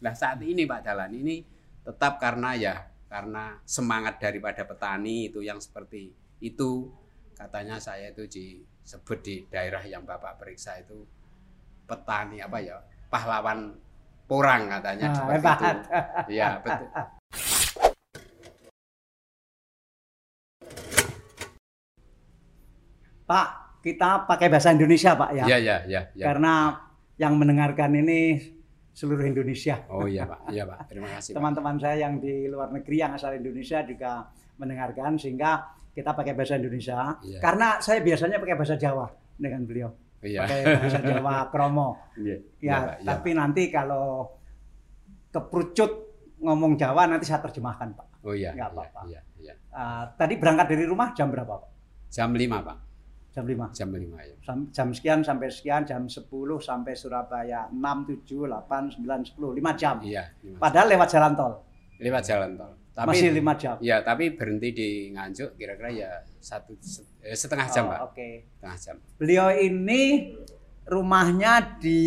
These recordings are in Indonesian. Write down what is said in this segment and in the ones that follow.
Nah saat ini Pak Dalan ini tetap karena ya karena semangat daripada petani itu yang seperti itu katanya saya itu disebut di daerah yang Bapak periksa itu petani apa ya pahlawan porang katanya Nah, seperti hebat. itu. Iya betul. Pak, kita pakai bahasa Indonesia, Pak ya. Iya iya iya. iya. Karena yang mendengarkan ini seluruh Indonesia. Oh iya Pak, iya Pak. Terima kasih. Teman-teman saya yang di luar negeri yang asal Indonesia juga mendengarkan sehingga kita pakai bahasa Indonesia. Iya. Karena saya biasanya pakai bahasa Jawa dengan beliau. Iya. Pakai bahasa Jawa kromo. Iya. Ya, iya, Pak, iya, tapi nanti kalau keperucut ngomong Jawa nanti saya terjemahkan, Pak. Oh iya. nggak iya, apa-apa. Iya, iya. Ah, tadi berangkat dari rumah jam berapa, Pak? Jam 5 Pak. Jam 5. Jam 5 ya. Sam- Jam sekian sampai sekian, jam 10 sampai Surabaya 6, 7, 8, 9, 10, 5 jam. Iya. lima. Padahal lewat jalan tol. Lewat jalan tol. Tapi Masih 5 jam. Ya, tapi berhenti di Nganjuk kira-kira ya satu eh, setengah jam, Oh, Pak. Oke. Setengah jam. Beliau ini rumahnya di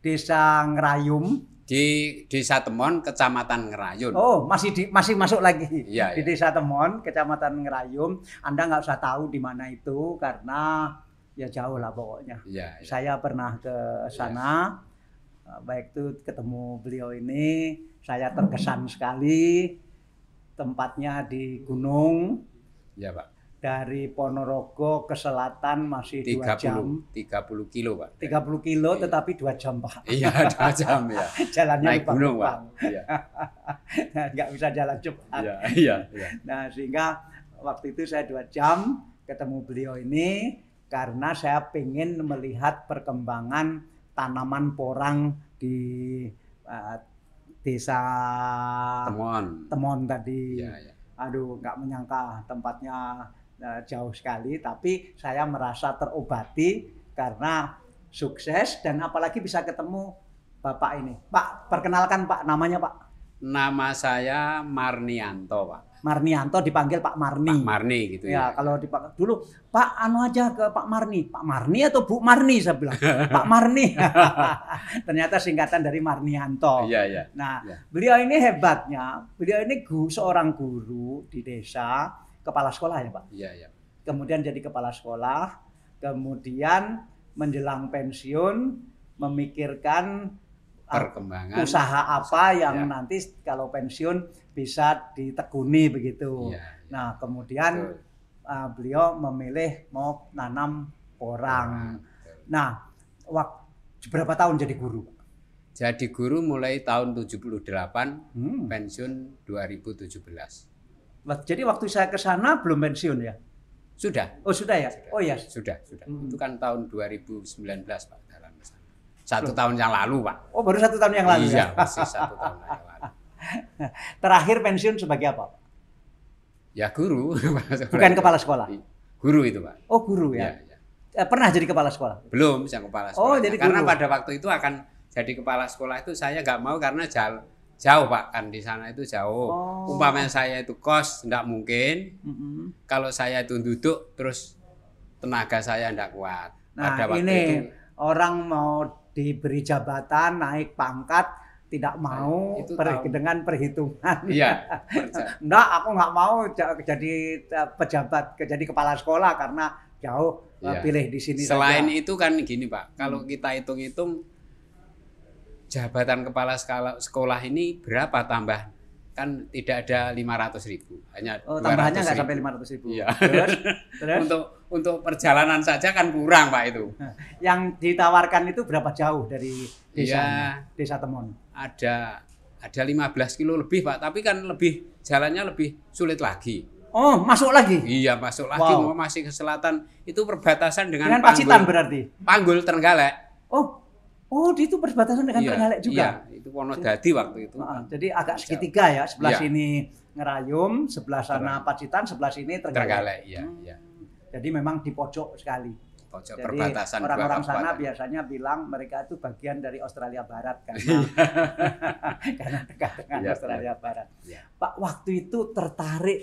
Desa Ngerayum. Di Desa Temon, Kecamatan Ngerayun. Oh, masih di, masih masuk lagi Iya, di iya. Desa Temon, Kecamatan Ngerayum. Anda nggak usah tahu di mana itu karena ya jauh lah pokoknya. Iya, iya. Saya pernah ke sana, eh, baik itu ketemu beliau ini, saya terkesan sekali. Tempatnya di gunung, Iya, Pak. Dari Ponorogo ke selatan masih dua jam. 30 30 kilo, Pak. 30 kilo Iya. tetapi dua jam Pak. Iya, dua jam ya. Jalannya Naik gunung, Pak. Iya. nggak bisa jalan cepat. Iya, iya, iya. Nah sehingga waktu itu saya dua jam ketemu beliau ini karena saya pengen melihat perkembangan tanaman porang di eh, desa Temon. Temon tadi. Iya, iya. Aduh nggak menyangka tempatnya jauh sekali, tapi saya merasa terobati karena sukses dan apalagi bisa ketemu bapak ini. Pak, perkenalkan Pak, namanya Pak Nama saya Marnianto, Pak. Marnianto dipanggil Pak Marni. Pak Marni gitu Ya, ya. kalau dipanggil dulu Pak anu aja ke Pak Marni. Pak Marni atau Bu Marni saya bilang. Pak Marni. Ternyata singkatan dari Marnianto. Iya, iya. Nah, Ya. beliau ini hebatnya, beliau ini gu, seorang guru di desa, kepala sekolah ya, Pak. Iya, iya. Kemudian jadi kepala sekolah, kemudian menjelang pensiun memikirkan ah, Perkembangan usaha apa Usaha, yang ya. nanti kalau pensiun bisa ditekuni begitu. Iya, iya. Nah, kemudian Betul. uh, beliau memilih mau nanam porang. Betul. Nah, waktu berapa tahun jadi guru? Jadi guru mulai tahun 78, Hmm. pensiun 2017. Jadi waktu saya ke sana belum pensiun ya? Sudah, Oh sudah ya? Oh ya. sudah, sudah. Hmm. Itu kan tahun 2019 Pak dalam ke sana. Satu tahun yang lalu Pak. Oh baru satu tahun yang lalu iya, ya? masih satu tahun yang lalu. Terakhir pensiun sebagai apa? Ya guru. Bukan kepala sekolah. Guru itu Pak. Oh guru Iya, ya? iya. Eh, Pernah jadi kepala sekolah? Belum yang kepala sekolah. Oh, jadi Karena guru. pada waktu itu akan jadi kepala sekolah itu saya nggak mau karena jauh, jauh Pak kan di sana itu jauh. Oh. Umpamanya saya itu kos nggak mungkin. Mm-mm. Kalau saya itu duduk terus tenaga saya nggak kuat. Nah pada waktu ini itu orang mau diberi jabatan, naik pangkat, tidak mau itu per- tahu. dengan perhitungan. iya. Enggak, aku nggak mau ja- jadi eh, pejabat, jadi kepala sekolah karena jauh eh, Iya. pilih di sini Selain saja. itu kan gini Pak, Hmm. kalau kita hitung-hitung jabatan kepala sekolah, sekolah ini berapa tambah? Kan tidak ada 500 ribu, hanya Oh, tambahannya 200 nggak sampai ribu. 500 ribu. Iya. Terus, terus Untuk untuk perjalanan saja kan kurang Pak itu. yang ditawarkan itu berapa jauh dari desa Iya. desa Temon? Ada ada 15 kilo lebih Pak, tapi kan lebih jalannya lebih sulit lagi. Oh, masuk lagi Iya masuk lagi Wow. mau masih ke selatan itu perbatasan dengan, dengan Panggul, Pacitan berarti. Panggul Trenggalek. Oh, oh, di itu perbatasan dengan Iya, Trenggalek juga. Iya, itu Wonodadi waktu itu. Ah, jadi agak segitiga ya, sebelah Iya. sini Ngerayum, sebelah sana. Pacitan, sebelah sini Trenggalek. Trenggalek, iya, Hmm. iya. Jadi memang di pojok sekali. Pojok Jadi perbatasan orang-orang sana biasanya bilang mereka itu bagian dari Australia Barat karena karena dekat dengan Iya, Australia Barat. Iya. Pak, waktu itu tertarik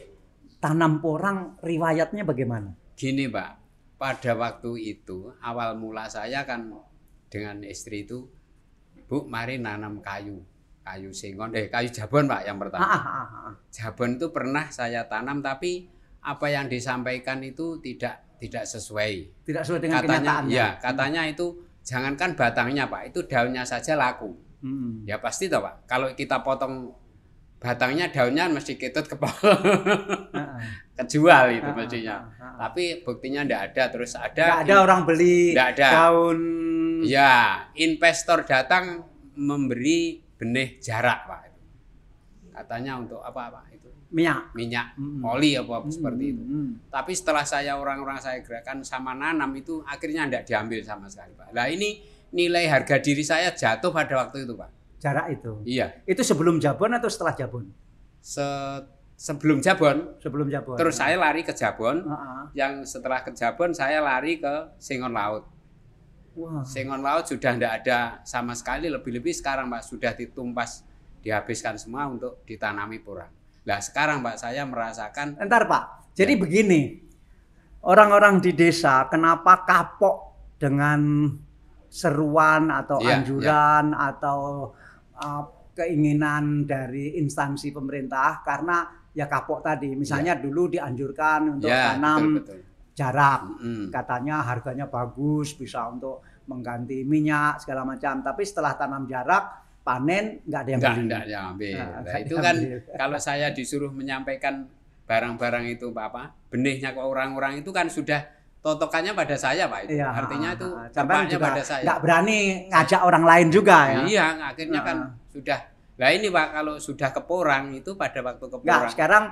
tanam porang riwayatnya bagaimana? Gini Pak, pada waktu itu awal mula saya kan dengan istri itu Bu, mari nanam kayu. Kayu singon, eh kayu jabon Pak yang pertama. ah, ah, ah. Jabon itu pernah saya tanam tapi apa yang disampaikan itu tidak tidak sesuai. Tidak sesuai dengan katanya kenyataannya. ya, katanya itu jangankan batangnya Pak, itu daunnya saja laku. Hmm. Ya pasti toh Pak. Kalau kita potong batangnya daunnya mesti ketut ke ah. kejual itu mestinya. Tapi buktinya tidak ada terus ada Nggak ada orang beli ada. daun Ya, investor datang memberi benih jarak, Pak. Katanya untuk apa, Pak? Itu minyak. minyak, Mm. oli apa seperti itu. Hmm. Tapi setelah saya orang-orang saya gerakan sama nanam itu akhirnya tidak diambil sama sekali, Pak. Nah, ini nilai harga diri saya jatuh pada waktu itu, Pak. Jarak itu. Iya, Itu sebelum Jabon atau setelah Jabon? Se- sebelum Jabon, Sebelum Jabon. terus saya lari ke Jabon, Ah, ah. yang setelah ke Jabon saya lari ke Singon Laut. Wah. Sengon laut sudah tidak ada sama sekali lebih-lebih sekarang Pak sudah ditumpas dihabiskan semua untuk ditanami porang. Nah sekarang Pak saya merasakan Entar Pak. Jadi Ya. begini. Orang-orang di desa kenapa kapok dengan seruan atau Iya, anjuran atau uh, keinginan dari instansi pemerintah karena ya kapok tadi. Misalnya dulu dianjurkan untuk ya tanam betul betul. jarak. Mm-mm. Katanya harganya bagus, bisa untuk mengganti minyak segala macam. Tapi setelah tanam jarak, panen nggak ada yang beli. enggak diambil. Nah, Nah, nggak itu kan kalau saya disuruh menyampaikan barang-barang itu Pak apa benihnya ke orang-orang itu kan sudah totokannya pada saya Pak itu. Iya, Artinya itu juga pada saya. nggak berani ngajak orang lain juga ya. Iya, akhirnya kan Ah. sudah. Nah ini Pak kalau sudah ke porang itu pada waktu ke Nggak, porang. sekarang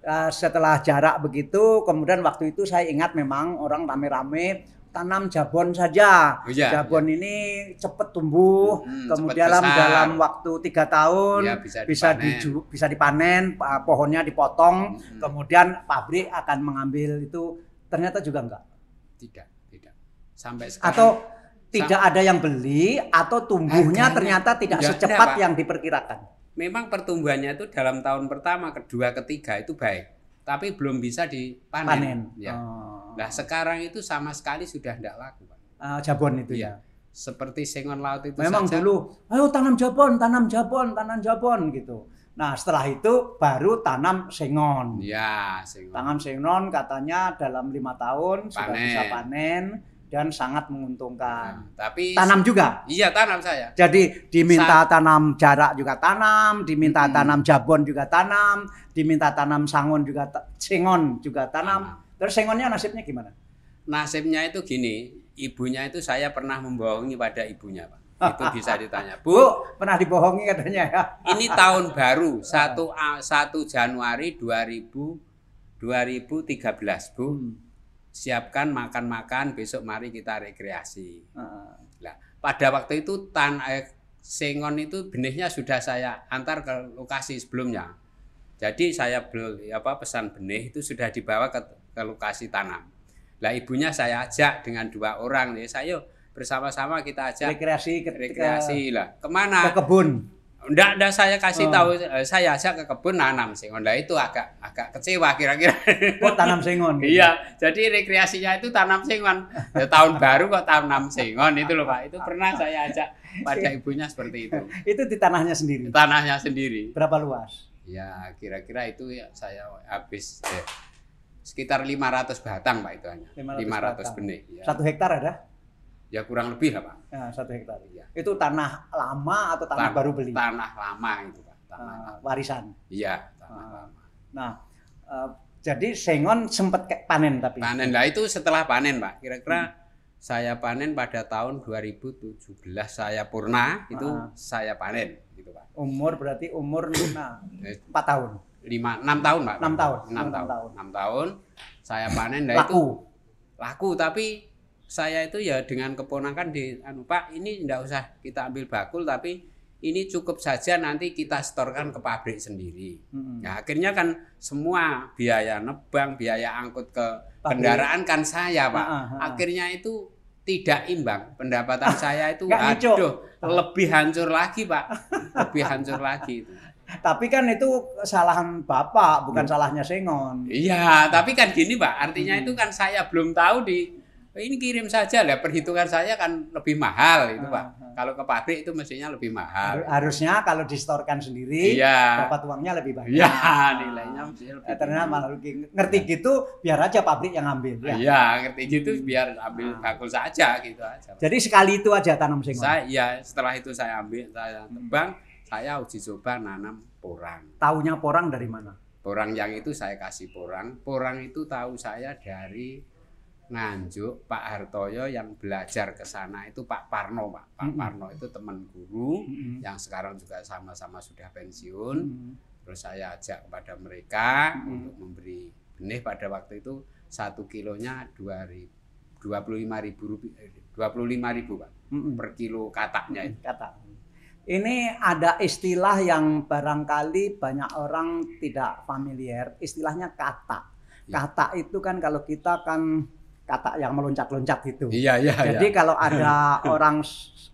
eh, setelah jarak begitu, kemudian waktu itu saya ingat memang orang rame-rame tanam jabon saja. Oh, iya, jabon ini cepat tumbuh, Mm, kemudian cepet dalam dalam waktu tiga tahun Iya, bisa bisa dipanen. bisa dipanen, pohonnya dipotong, Mm-mm. kemudian pabrik akan mengambil itu. Ternyata juga enggak. Tidak, tidak. Sampai sekarang. Atau tidak ada yang beli atau tumbuhnya ternyata tidak ada, secepat Pak. yang diperkirakan. memang pertumbuhannya itu dalam tahun pertama, kedua, ketiga itu baik, tapi belum bisa dipanen. Panen. Ya. Oh. Nah sekarang itu sama sekali sudah tidak laku, Pak. Eh, jabon itu Iya. ya. Seperti sengon laut itu Memang saja. dulu, ayo tanam jabon, tanam jabon, tanam jabon gitu. Nah setelah itu baru tanam sengon. Ya, sengon. Tanam sengon katanya dalam lima tahun sudah Panen. bisa panen dan sangat menguntungkan. Nah, tapi Tanam juga. Iya tanam saya. Jadi diminta tanam jarak juga tanam, diminta Hmm. tanam jabon juga tanam, diminta tanam sangon juga ta- sengon juga tanam. Terus sengonnya nasibnya gimana? Nasibnya itu gini, ibunya itu saya pernah membohongi pada ibunya, Pak. Itu bisa ditanya. Bu, Bu, pernah dibohongi katanya ya. ini tahun baru 1 A- 1 Januari 2000 2013, Bu. Hmm. Siapkan makan-makan, besok mari kita rekreasi. Nah, pada waktu itu tan eh, sengon itu benihnya sudah saya antar ke lokasi sebelumnya. Jadi saya beli apa pesan benih itu sudah dibawa ke, ke lokasi tanam. Lah ibunya saya ajak dengan dua orang ya saya bersama-sama kita ajak rekreasi ke, rekreasi lah. ke, ke Ke mana? kebun. Enggak, enggak saya kasih Oh. tahu eh, saya ajak ke kebun nanam sengon. Lah itu agak agak kecewa kira-kira. Kok tanam sengon? gitu? Iya, jadi rekreasinya itu tanam sengon. Ya, tahun baru kok tanam sengon itu loh Pak. Itu pernah saya ajak pada ibunya seperti itu. Itu di tanahnya sendiri. Tanahnya sendiri. Berapa luas? Ya, kira-kira itu ya saya habis eh, sekitar 500 batang Pak itu hanya. 500 500, batang. benih. Ya. Satu hektar ada? ya kurang lebih lah Pak. Ya, satu hektar. Iya. Itu tanah lama atau tanah Tan- baru beli? Tanah lama itu Pak. Tanah Eh, lama. warisan. Iya, tanah Ah. lama. Nah, eh, jadi sengon sempat panen tapi. Panen lah itu setelah panen Pak. Kira-kira Hmm. saya panen pada tahun 2017 saya purna itu Ah. saya panen gitu Pak. Umur berarti umur nah, Eh, 4 tahun. Lima enam tahun pak Enam tahun. enam Enam tahun tahun. enam tahun saya panen nah itu Laku. laku tapi saya itu ya dengan keponakan di anu pak ini tidak usah kita ambil bakul tapi ini cukup saja nanti kita setorkan ke pabrik sendiri Mm-mm. nah akhirnya kan semua biaya nebang biaya angkut ke Pabrik. kendaraan kan saya pak Ah, ah, ah. akhirnya itu tidak imbang pendapatan saya itu aduh lebih hancur lagi pak lebih hancur lagi itu Tapi kan itu kesalahan Bapak, bukan salahnya sengon. Iya, tapi kan gini Pak, artinya Hmm. itu kan saya belum tahu di ini kirim saja lah perhitungan saya kan lebih mahal itu Ah, pak ah. kalau ke pabrik itu mestinya lebih mahal Harusnya kalau distorkan sendiri iya dapat uangnya lebih banyak. iya nilainya mestinya lebih ternyata malah rugi. Ngerti gitu biar aja pabrik yang ambil ya. iya ngerti gitu biar ambil Ah. bakul saja gitu aja Jadi sekali itu aja tanam sengon. saya iya setelah itu saya ambil saya tebang saya uji coba nanam porang Taunya porang dari mana? porang yang itu saya kasih porang porang itu tahu saya dari Nganjuk Pak Hartoyo yang belajar ke sana itu Pak Parno Pak Pak Mm-mm. Parno itu teman guru Mm-mm. yang sekarang juga sama-sama sudah pensiun Mm-mm. terus saya ajak kepada mereka Mm-mm. untuk memberi benih pada waktu itu satu kilonya dua ribu dua puluh lima ribu rupiah dua puluh lima ribu pak Mm-mm. per kilo kataknya itu kata. Ini ada istilah yang barangkali banyak orang tidak familiar, istilahnya kata. Ya. Kata itu kan kalau kita kan kata yang meloncat-loncat itu. iya iya Jadi kalau ada orang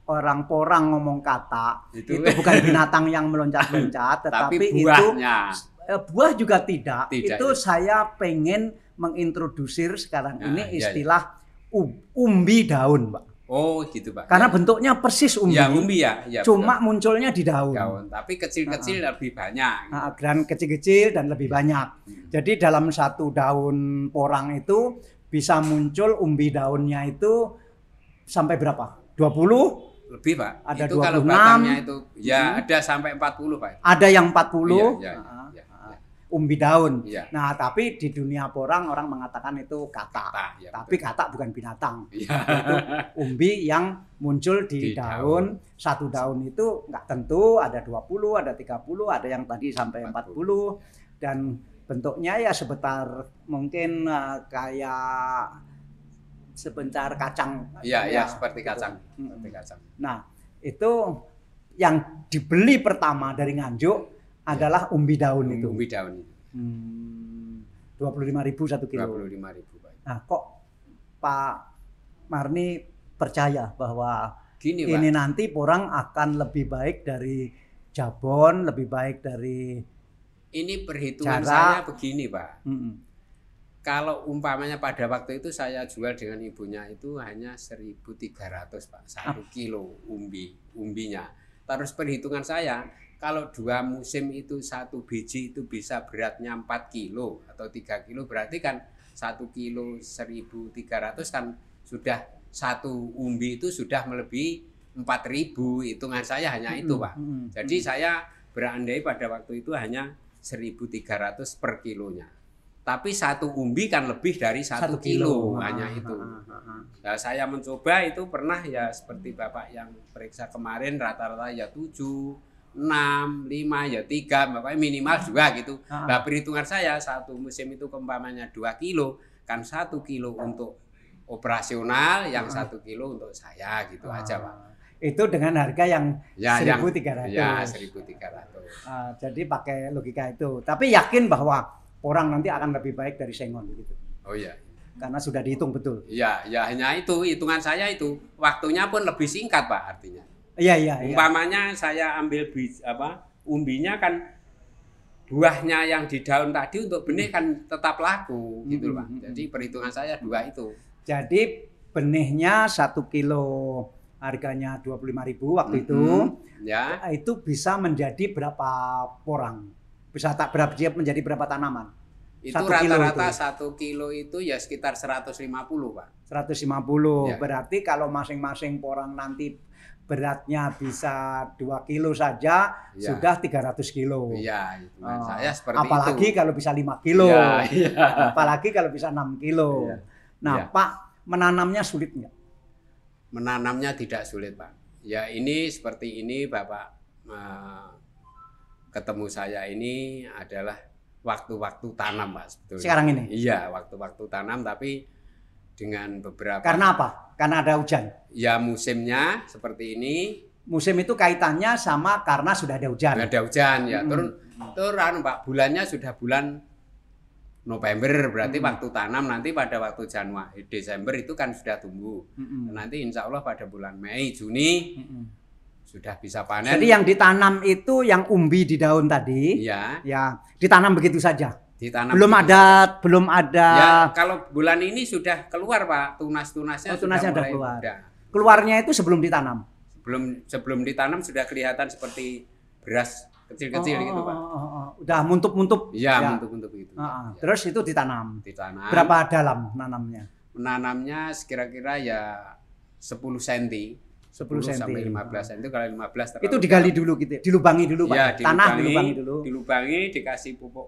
orang porang ngomong kata, Itu- itu, bukan binatang yang meloncat-loncat, tapi tetapi itu buahnya eh, buah juga tidak. Tidak, itu ya. saya pengen mengintrodusir sekarang Ya, ini ya, ya. istilah um- umbi daun, Pak. Oh gitu pak Karena bentuknya persis umbi. ya umbi ya, ya cuma munculnya di daun. daun tapi kecil-kecil lebih banyak Nah, dan kecil-kecil dan lebih banyak. Hmm. Jadi dalam satu daun porang itu bisa muncul umbi daunnya itu sampai berapa? 20? lebih pak Ada itu kalau 26. batangnya itu ya Hmm. ada sampai 40 pak Ada yang 40 Iya, iya, iya. Umbi daun. iya Nah, tapi di dunia porang orang mengatakan itu kata. kata ya, Tapi betul. kata bukan binatang. Iya. Umbi yang muncul di, Di daun. Satu daun itu nggak tentu, ada 20, ada 30, ada yang tadi sampai 40 dan bentuknya ya sebentar mungkin eh, kayak sebentar kacang. Iya, iya, Ya, seperti gitu. kacang, Mm. seperti kacang. Nah, itu yang dibeli pertama dari Nganjuk adalah umbi daun itu. Umbi daun itu. Hmm, 25.000 satu kilo. 25.000 Pak. Nah, kok Pak Marni percaya bahwa Gini, ini Pak. nanti porang akan lebih baik dari Jabon, lebih baik dari Ini perhitungan Cara- saya begini, Pak. Mm-mm. Kalau umpamanya pada waktu itu saya jual dengan ibunya itu hanya 1.300 Pak, satu kilo umbi umbinya. Terus perhitungan saya kalau dua musim itu satu biji itu bisa beratnya 4 kilo atau 3 kilo berarti kan satu kilo 1.300 kan sudah satu umbi itu sudah melebihi 4.000 hitungan saya hanya itu Pak. Jadi saya berandai pada waktu itu hanya 1.300 per kilonya. Tapi satu umbi kan lebih dari satu, kilo, Ah, hanya itu. ah, ah. Nah, saya mencoba itu pernah ya seperti Bapak yang periksa kemarin rata-rata ya 7, 6, 5, ya 3, Bapak minimal juga gitu. Ah. Nah, perhitungan saya satu musim itu keumpamanya 2 kilo, kan satu kilo untuk operasional, yang Ah. satu kilo untuk saya gitu aja Pak. Itu dengan harga yang Ya, yang 1.300. ya 1.300. Ah, jadi pakai logika itu. Tapi yakin bahwa porang nanti akan lebih baik dari sengon gitu. Oh iya. Karena sudah dihitung betul. Ya, ya hanya itu hitungan saya itu waktunya pun lebih singkat pak artinya. Iya, iya, iya. Umpamanya saya ambil bij, apa umbinya kan buahnya yang di daun tadi untuk benih kan tetap laku gitu loh pak. Hmm, hmm, Jadi perhitungan saya dua itu. Jadi benihnya satu kilo harganya 25.000 waktu itu. Mhm. Ya, Itu bisa menjadi berapa porang? Bisa tak berapa dia menjadi berapa tanaman? itu Satu kilo rata-rata itu. satu kilo itu ya sekitar 150 pak. 150. Ya. Berarti kalau masing-masing porang nanti beratnya bisa 2 kilo saja Ya. sudah 300 kilo. Iya, hitungan Oh, saya seperti Apalagi itu. kalau bisa 5 kilo. Iya, iya. Apalagi kalau bisa 6 kilo. Iya. Nah, Iya. Pak, menanamnya sulit nggak? menanamnya tidak sulit pak. Ya ini seperti ini bapak eh, ketemu saya ini adalah waktu-waktu tanam pak sebetulnya. Sekarang ini. Iya waktu-waktu tanam tapi dengan beberapa. Karena apa? Karena ada hujan. ya musimnya seperti ini Musim itu kaitannya sama karena sudah ada hujan. ada hujan ya. Mm-mm. Terus terus anu, pak bulannya sudah bulan November berarti Mm-mm. waktu tanam nanti pada waktu Januari Desember itu kan sudah tumbuh. Mm-mm. Nanti insya Allah pada bulan Mei Juni Mm-mm. sudah bisa panen. Jadi yang ditanam itu yang umbi di daun tadi, Iya, ya ditanam begitu saja. Ditanam. Belum ada belum ada Ya, kalau bulan ini sudah keluar Pak, tunas-tunasnya Oh, tunasnya sudah udah mulai keluar. muda. keluarnya itu sebelum ditanam. Sebelum sebelum ditanam sudah kelihatan seperti beras kecil-kecil Oh, gitu oh, Pak. oh, oh, oh. Udah muntup-muntup. Iya, Ya. untuk-untuk itu. Ah, ah. Ya, Terus itu ditanam. ditanam. Berapa dalam nanamnya? Menanamnya kira-kira ya 10 cm. 10 cm. sampai 15 cm. Itu kalau 15 terlalu Itu digali dulu gitu, ya? dilubangi dulu Pak. Ya, Tanah dilubangi, dilubangi dulu. Dilubangi, dikasih pupuk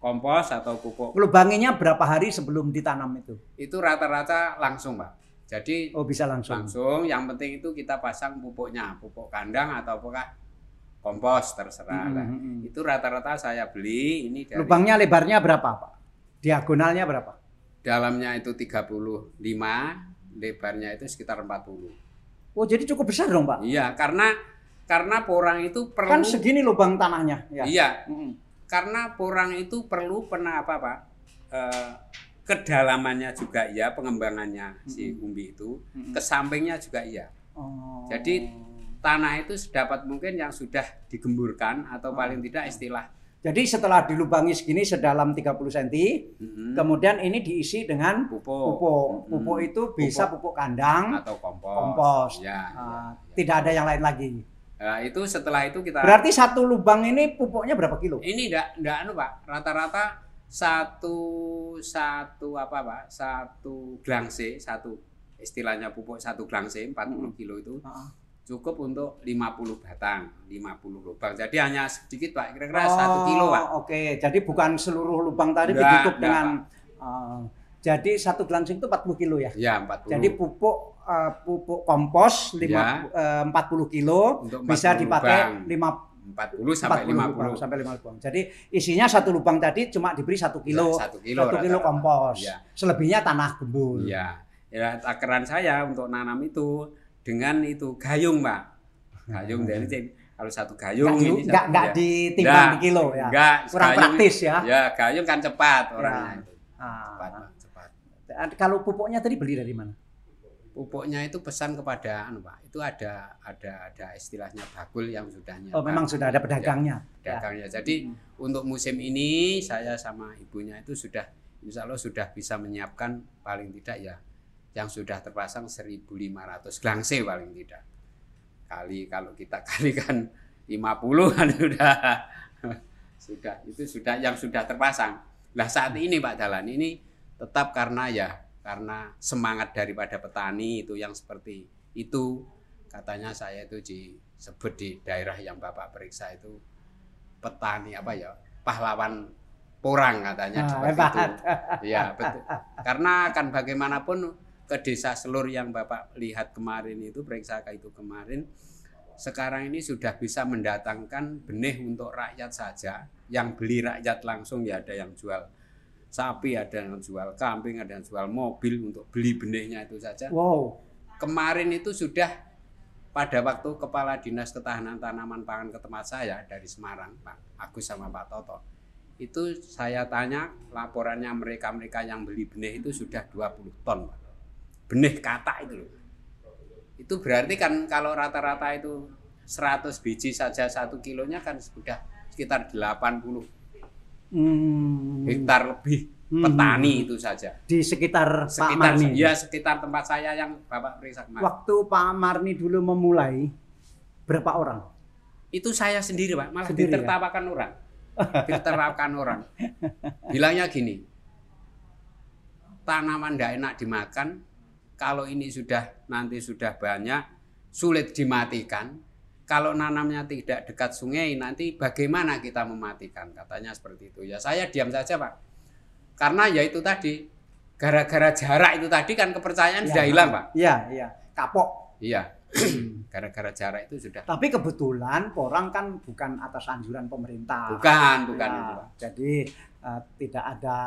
kompos atau pupuk. Lubanginya berapa hari sebelum ditanam itu? Itu rata-rata langsung, Pak. Jadi Oh bisa langsung. langsung, yang penting itu kita pasang pupuknya, pupuk kandang atau apakah kompos terserah Hmm, lah. hmm, hmm. Itu rata-rata saya beli ini dari Lubangnya lebarnya berapa Pak? Diagonalnya berapa? dalamnya itu 35, lebarnya itu sekitar 40. Oh jadi cukup besar dong Pak? Iya, karena karena porang itu perlu Kan segini lubang tanahnya. Ya. Iya, Mm-mm. Karena porang itu perlu pernah apa Pak? Eh, kedalamannya juga iya, pengembangannya si umbi itu, Mm-mm. ke sampingnya juga iya. Oh. Jadi tanah itu sedapat mungkin yang sudah digemburkan atau paling tidak istilah Jadi setelah dilubangi segini sedalam 30 cm, mm, kemudian ini diisi dengan pupuk, pupuk. Mm, Pupuk itu bisa pupuk kandang, atau kompos. kompos. Ya, Ah, ya. tidak ada yang lain lagi. Nah, itu setelah itu kita Berarti satu lubang ini pupuknya berapa kilo? ini enggak enggak anu Pak, rata-rata satu satu apa Pak? Satu glangse, satu istilahnya pupuk satu glangse 40 kilo itu cukup untuk 50 batang, 50 lubang. Jadi hanya sedikit Pak, kira-kira satu kilo Pak. Oh, Oke, jadi bukan seluruh lubang tadi Enggak, ditutup enggak, dengan ah, jadi satu glansing itu 40 kilo ya. Ya, 40. Jadi pupuk eh, pupuk kompos lima, eh, 40 kilo Untuk bisa 40 dipakai lubang. 5 40 sampai 40 lubang, 50. sampai 50 lubang. Jadi isinya satu lubang tadi cuma diberi satu kilo, Ya, satu kilo, satu kilo kompos. Ya. Selebihnya tanah gembul. Iya. Ya, takaran saya untuk nanam itu dengan itu gayung, Pak. Gayung dari kalau satu gayung Nggak, di- ini nggak, satu- nggak ya. ditimbang di kilo ya. Enggak, Kurang gayung- praktis ya. Ya, gayung kan cepat orangnya itu. Ah. Cepat. Kalau pupuknya tadi beli dari mana? Pupuknya itu pesan kepada anu, Pak. Itu ada ada ada istilahnya bakul yang sudah nyetak. Oh, memang sudah ada pedagangnya. Ya. dagangnya. Jadi untuk musim ini saya sama ibunya itu sudah insya Allah sudah bisa menyiapkan paling tidak ya yang sudah terpasang 1.500 glangse paling tidak. Kali kalau kita kalikan 50 kan sudah sudah itu sudah yang sudah terpasang. Nah saat ini Pak Dalan ini tetap karena ya karena semangat daripada petani itu yang seperti itu katanya saya itu disebut di daerah yang Bapak periksa itu petani apa ya pahlawan porang katanya Ah, seperti hebat. itu. Ya betul. Karena kan bagaimanapun ke desa selur yang Bapak lihat kemarin itu periksa itu kemarin sekarang ini sudah bisa mendatangkan benih untuk rakyat saja. Yang beli rakyat langsung ya ada yang jual sapi, ada yang jual kambing, ada yang jual mobil untuk beli benihnya itu saja. Wow. Kemarin itu sudah pada waktu Kepala Dinas Ketahanan Tanaman Pangan ke tempat saya dari Semarang, Pak Agus sama Pak Toto. Itu saya tanya laporannya mereka-mereka yang beli benih itu sudah 20 ton, Pak. Benih kata itu loh. Itu berarti kan kalau rata-rata itu 100 biji saja satu kilonya kan sudah sekitar 80 Hmm. hektar lebih Hmm. petani itu saja. Di sekitar, Pak Sekitar Marni. ya sekitar tempat saya yang Bapak periksa kemarin. Waktu Pak Marni dulu memulai berapa orang? itu saya sendiri pak malah Sendiri, ya? ditertawakan orang ditertawakan orang bilangnya gini tanaman tidak enak dimakan kalau ini sudah nanti sudah banyak sulit dimatikan kalau nanamnya tidak dekat sungai nanti bagaimana kita mematikan katanya seperti itu ya saya diam saja pak karena ya itu tadi gara-gara jarak itu tadi kan kepercayaan Ya. sudah hilang pak Iya, iya. Kapok. iya gara-gara jarak itu sudah Tapi kebetulan porang kan bukan atas anjuran pemerintah. bukan bukan Ya, itu pak Jadi eh, tidak ada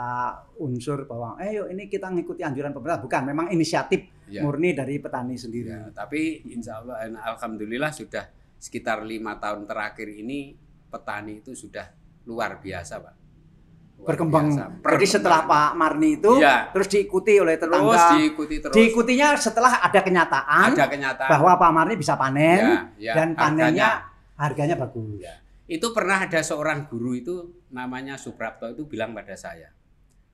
unsur bahwa, eh yuk ini kita ngikuti anjuran pemerintah. Bukan, memang inisiatif Ya. murni dari petani sendiri. Ya, tapi insya Allah, eh, alhamdulillah sudah sekitar lima tahun terakhir ini petani itu sudah luar biasa, pak. Luar Berkembang. biasa. Jadi setelah Pak Marni itu, Iya. terus diikuti oleh terus tetangga. diikuti terus Diikutinya setelah ada kenyataan ada kenyataan bahwa Pak Marni bisa panen Ya, ya, dan panennya harganya. harganya bagus. Ya. itu pernah ada seorang guru itu namanya Suprapto itu bilang pada saya.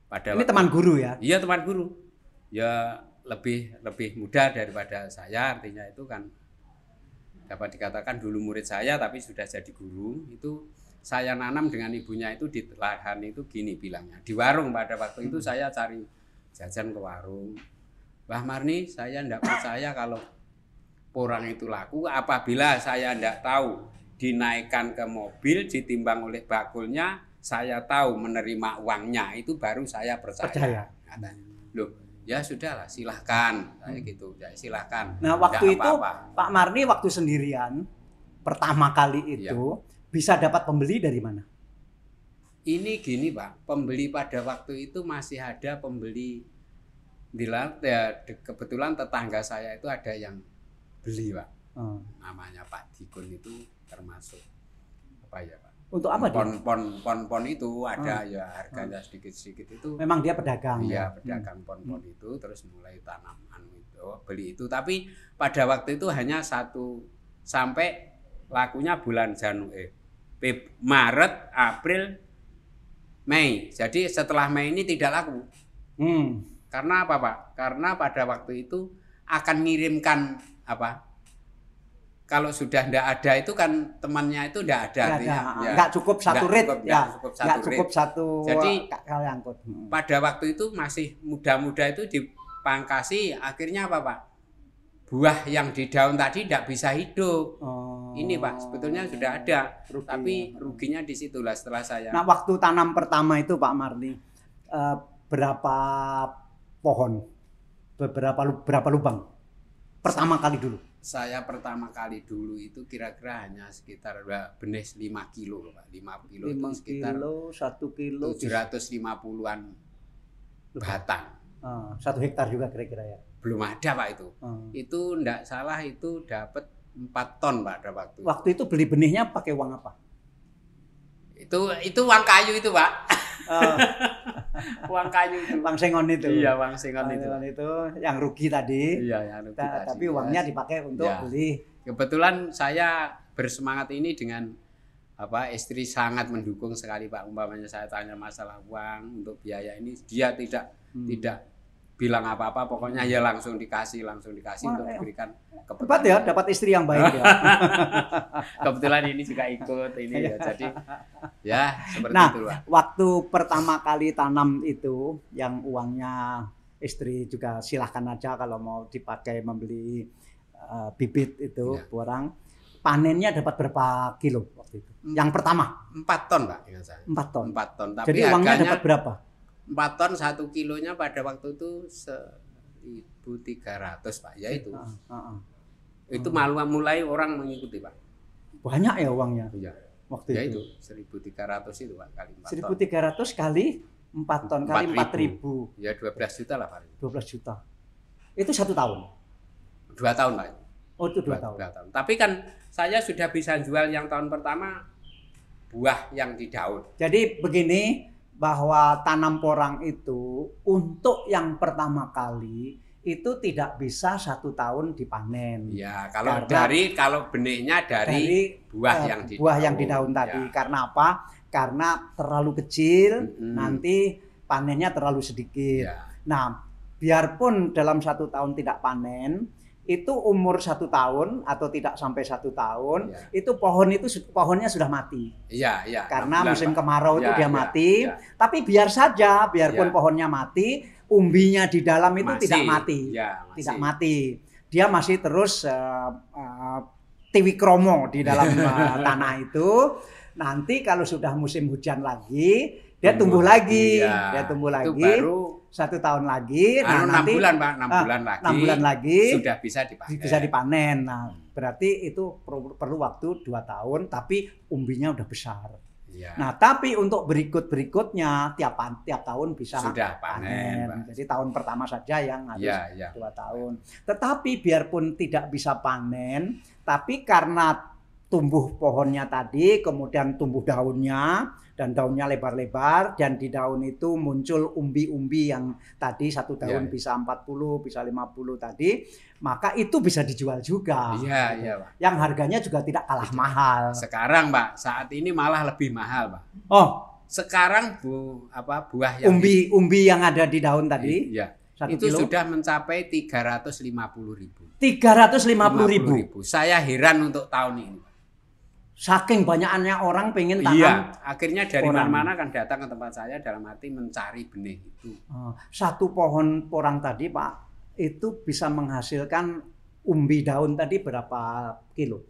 Pada Ini waktu- teman guru ya. Iya teman guru. Ya lebih lebih muda daripada saya artinya itu kan dapat dikatakan dulu murid saya tapi sudah jadi guru itu saya nanam dengan ibunya itu di lahan itu gini bilangnya di warung pada waktu itu saya cari jajan ke warung. Wah Marni saya tidak percaya kalau porang itu laku apabila saya tidak tahu dinaikkan ke mobil ditimbang oleh bakulnya saya tahu menerima uangnya itu baru saya percaya, Percaya. loh ya sudahlah silahkan saya gitu ya silahkan Nah, waktu itu apa-apa. Pak Marni waktu sendirian pertama kali Iya. itu bisa dapat pembeli dari mana? ini gini pak pembeli pada waktu itu masih ada pembeli di ya, kebetulan tetangga saya itu ada yang beli pak Hmm. namanya Pak Dikun itu termasuk apa ya pak Untuk apa dia? pon pon pon pon itu ada ya harganya sedikit sedikit itu Memang dia pedagang. iya ya? pedagang pon pon itu terus mulai tanam anu itu beli itu tapi pada waktu itu hanya satu sampai lakunya bulan Januari Feb- Maret April Mei jadi setelah Mei ini tidak laku Hmm. karena apa pak karena pada waktu itu akan ngirimkan apa kalau sudah tidak ada itu kan temannya itu tidak ada artinya ada. ya. Nggak cukup satu Nggak rate cukup, ya. nggak cukup satu Nggak cukup satu Jadi- ka- kali angkut. Hmm. pada waktu itu masih muda-muda itu dipangkasi akhirnya apa pak buah yang di daun tadi tidak bisa hidup Oh. ini pak sebetulnya sudah ada Rugi, tapi ya. ruginya di situlah setelah saya Nah, waktu tanam pertama itu Pak Marni eh, berapa pohon? Beberapa berapa lubang? Pertama kali dulu. Saya pertama kali dulu itu kira-kira hanya sekitar benih 5 kilo pak 5 kilo 5 itu sekitar kilo, 1 kilo, 750-an batang Ah, satu hektar juga kira-kira ya. belum ada pak itu Ah. itu ndak salah itu dapat 4 ton pak pada waktu itu. Waktu itu beli benihnya pakai uang apa? itu itu uang kayu itu pak Ah, uang kayu itu uang sengon itu. iya uang singon Uang itu sengon itu yang rugi tadi. iya yang rugi Ta- tadi, tapi ya. uangnya dipakai untuk Ya. beli. kebetulan saya bersemangat ini dengan apa istri sangat mendukung sekali pak umpamanya saya tanya masalah uang untuk biaya ini dia tidak Hmm. tidak bilang apa-apa pokoknya ya langsung dikasih langsung dikasih Wah, untuk eh, diberikan ke Hebat ya, dapat istri yang baik ya. kebetulan ini juga ikut ini ya jadi ya seperti Nah, Waktu pertama kali tanam itu, yang uangnya istri juga silahkan aja kalau mau dipakai membeli eh, bibit itu Ya. borang. Panennya dapat berapa kilo waktu itu? Yang pertama empat ton pak ingat saya 4 ton. empat ton tapi Jadi uangnya harganya dapat berapa? Empat ton satu kilonya pada waktu itu seribu tiga ratus pak. Ya itu. Ah, ah, ah. itu malu mulai orang mengikuti pak. Banyak ya uangnya iya. waktu ya itu. itu seribu tiga ratus itu pak kali empat ton. 1300 kali 4 ton kali 4000 ya dua belas juta lah pak. 12 juta. Itu satu tahun. dua tahun pak. Oh itu dua, dua, tahun. dua tahun. Tapi kan saya sudah bisa jual yang tahun pertama buah yang di daun Jadi begini bahwa tanam porang itu untuk yang pertama kali itu tidak bisa satu tahun dipanen. ya kalau Karena- dari kalau benihnya dari, Dari buah eh, yang di buah yang di daun tadi. Ya. Karena apa? Karena terlalu kecil, Mm-mm. nanti panennya terlalu sedikit. Ya. Nah, biarpun dalam satu tahun tidak panen, itu umur satu tahun atau tidak sampai satu tahun, Ya. itu pohon itu pohonnya sudah mati. Iya, iya. Karena bulan, musim kemarau itu Ya, dia ya, mati. ya. Tapi biar saja, biarpun Ya. pohonnya mati, umbinya di dalam itu Masih, tidak mati, Ya, tidak mati. Dia masih terus uh, uh, tiwi kromo di dalam uh, tanah itu. Nanti kalau sudah musim hujan lagi, dia tumbuh, lagi, Iya. dia tumbuh Itu lagi baru satu tahun lagi. anu, enam nanti bulan, Pak, enam ah, bulan lagi. enam bulan lagi sudah bisa dipakai. bisa dipanen. Nah, berarti itu perlu, perlu waktu dua tahun, tapi umbinya udah besar. Iya. Nah, tapi untuk berikut berikutnya tiap tiap tahun bisa sudah panen, Pak. Jadi tahun pertama saja yang harus Iya, iya. dua tahun. Tetapi biarpun tidak bisa panen, tapi karena tumbuh pohonnya tadi, kemudian tumbuh daunnya, dan daunnya lebar-lebar, dan di daun itu muncul umbi-umbi yang tadi satu daun Ya. bisa 40, bisa 50 tadi, maka itu bisa dijual juga. Iya, iya, Pak. Yang harganya juga tidak kalah mahal. Sekarang, Pak, saat ini malah lebih mahal, Pak. Oh, Sekarang bu apa buah yang umbi-umbi yang ada di daun tadi, Iya. satu itu kilo, sudah mencapai 350 ribu. 350 ribu. Saya heran untuk tahun ini. Saking banyaknya orang pengen tanam Iya, akhirnya dari mana-mana kan datang ke tempat saya dalam arti mencari benih itu. Oh, satu pohon porang tadi Pak itu bisa menghasilkan umbi daun tadi berapa kilo?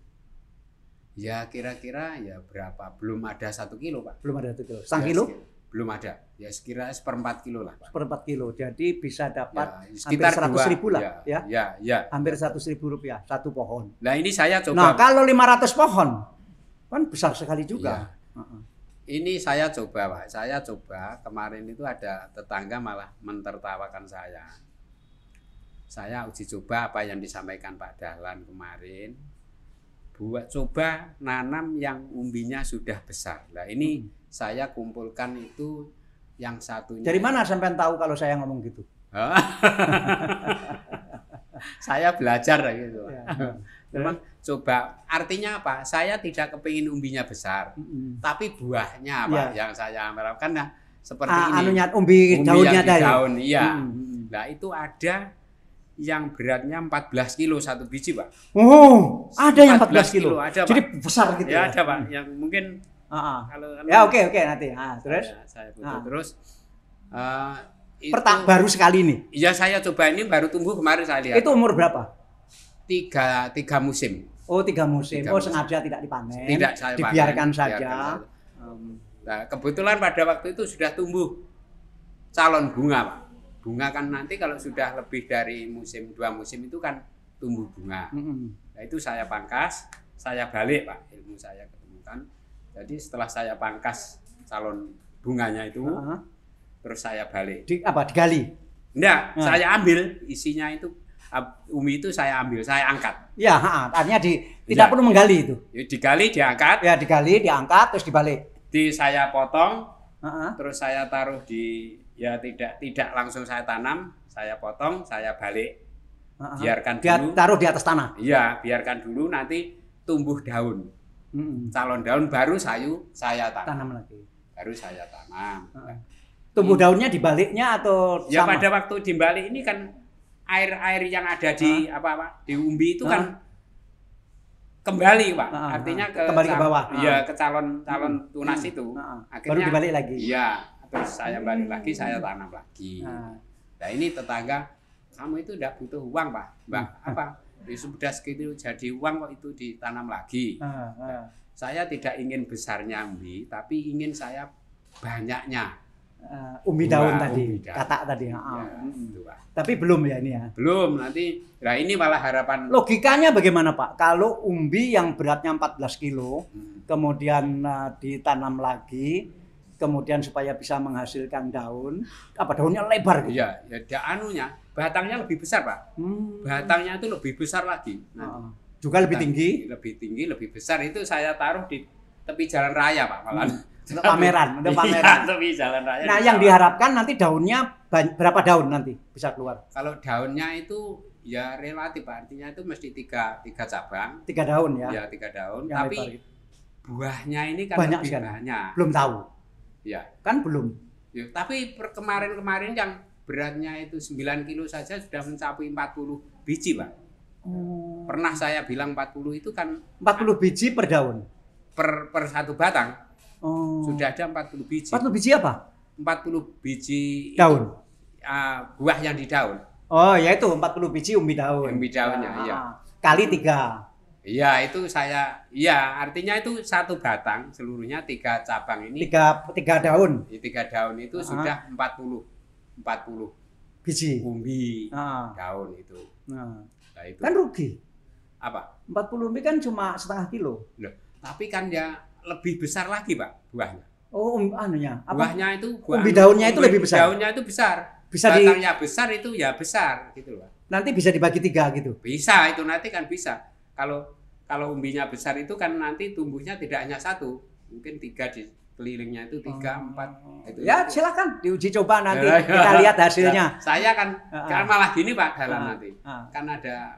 Ya kira-kira ya berapa? Belum ada satu kilo pak. Belum ada satu kilo. Setengah Ya, kilo? sekira- Belum ada. Ya sekira seperempat kilo lah pak. Seperempat kilo. Jadi bisa dapat Ya, hampir 100 dua. ribu lah Ya, ya. ya, ya. Hampir 100 ribu rupiah satu pohon. Nah ini saya coba. Nah kalau 500 pohon kan besar sekali juga. Iya. Ini saya coba pak. Saya coba kemarin itu ada tetangga malah mentertawakan saya. Saya uji coba apa yang disampaikan Pak Dahlan kemarin. Buat coba nanam yang umbinya sudah besar. Nah ini Hmm. saya kumpulkan itu yang satunya. Dari mana sampean tahu kalau saya ngomong gitu? saya belajar gitu. Ya. Memang coba artinya apa? Saya tidak kepingin umbinya besar, Mm-mm. tapi buahnya apa yang saya harapkan nah seperti Ah, ini. anunya umbi, Umbi daunnya tadi. daun, iya. Mm-mm. Nah itu ada yang beratnya 14 kilo satu biji pak. Oh, ada yang 14 14 kilo. kilo, ada, Jadi Pak. besar gitu. Ya ada pak, yang mungkin Ah, ah. kalau Ya oke oke nanti. Ah, terus saya, saya butuh. Ah. terus eh, itu, pertama baru sekali ini. ya saya coba ini baru tumbuh kemarin saya lihat Itu umur berapa? Tiga tiga musim Oh tiga musim. Tiga oh musim. sengaja tidak dipanen. tidak saya panen, dibiarkan saja. biarkan saja. Um, Nah, kebetulan pada waktu itu sudah tumbuh calon bunga, Pak. Bunga kan nanti kalau sudah lebih dari musim dua musim itu kan tumbuh bunga. Nah, itu saya pangkas, saya balik, Pak. Ilmu saya ketemukan. Jadi setelah saya pangkas calon bunganya itu, Ah, terus saya balik. di apa digali? Enggak, Ah. saya ambil isinya itu umi itu saya ambil, saya angkat. Ya, artinya di tidak Ya. perlu menggali itu. Ya, digali, diangkat, Ya digali, diangkat, terus dibalik. di saya potong, Ah, ah. terus saya taruh di ya tidak tidak langsung saya tanam saya potong saya balik Ah, ah. biarkan Dia dulu taruh di atas tanah. iya biarkan dulu nanti tumbuh daun Mm-mm. calon daun baru sayu saya tanam Tanam lagi. baru saya tanam Ah, ah. Tumbuh daunnya dibaliknya atau ya sama? pada waktu di Bali ini kan air air yang ada di apa apa di umbi itu kan kembali pak Ah, artinya ke Kembali ke bawah. Ah. ke calon calon tunas Hmm. itu Ah, ah. Baru akhirnya dibalik lagi. iya terus saya balik lagi saya tanam lagi Ah. Nah ini tetangga, kamu itu tidak butuh uang pak, mbak apa? Ya, sudah segitu jadi uang kok itu ditanam lagi. Saya tidak ingin besarnya umbi, tapi ingin saya banyaknya. Ah, umbi Buah daun tadi, umbi daun. kata tadi. ah, Ya, Pak. Tapi belum ya ini ya. Belum nanti, nah ini malah harapan. Logikanya bagaimana Pak? Kalau umbi yang beratnya 14 kilo, Hmm, kemudian uh, ditanam lagi, kemudian supaya bisa menghasilkan daun, apa daunnya lebar gitu? Iya, ya dia anunya, batangnya lebih besar pak. Hmm. Batangnya itu lebih besar lagi. Ah, Nah, ah. Juga lebih tinggi lebih tinggi, lebih besar itu saya taruh di tepi jalan raya pak malah. Untuk pameran, untuk Iya, pameran. tepi jalan raya. Nah, yang diharapkan nanti daunnya berapa daun nanti bisa keluar? Kalau daunnya itu ya relatif Pak. artinya itu mesti tiga tiga cabang, Tiga daun ya. ya tiga daun. yang Tapi lebar gitu. buahnya ini kan Banyak lebih sekali. banyak. Belum tahu, Ya. kan belum. Ya, tapi per- kemarin-kemarin yang beratnya itu 9 kilo saja sudah mencapai 40 biji Pak. Oh. Pernah saya bilang 40 itu kan 40 biji per daun. per per satu batang Oh. sudah ada 40 biji. 40 biji apa? 40 biji itu, Daun. ah, buah yang di daun. Oh, ya itu 40 biji umbi daun. Umbi daunnya, Ah, iya. Kali tiga. Iya, itu saya iya, artinya itu satu batang seluruhnya tiga cabang ini Tiga, tiga daun tiga daun itu Ah. sudah 40 40 biji. umbi Ah, daun itu. nah. Nah, itu Kan rugi. apa? 40 umbi kan cuma setengah kilo. Loh, tapi kan ya lebih besar lagi, Pak, buahnya. Oh, um, anunya. Apa? Buahnya itu buah Umbi daunnya itu umbi lebih besar? Daunnya itu besar. Bisa di Batangnya besar itu ya besar gitu loh. nanti bisa dibagi tiga gitu. Bisa itu nanti kan bisa. Kalau kalau umbinya besar itu kan nanti tumbuhnya tidak hanya satu, mungkin tiga di kelilingnya itu tiga Oh. empat itu. Ya silakan diuji coba nanti Ya, ya. kita lihat hasilnya. Nah, saya kan Ah, kan ah. malah gini Pak dalam Ah, nanti. ah, Kan ada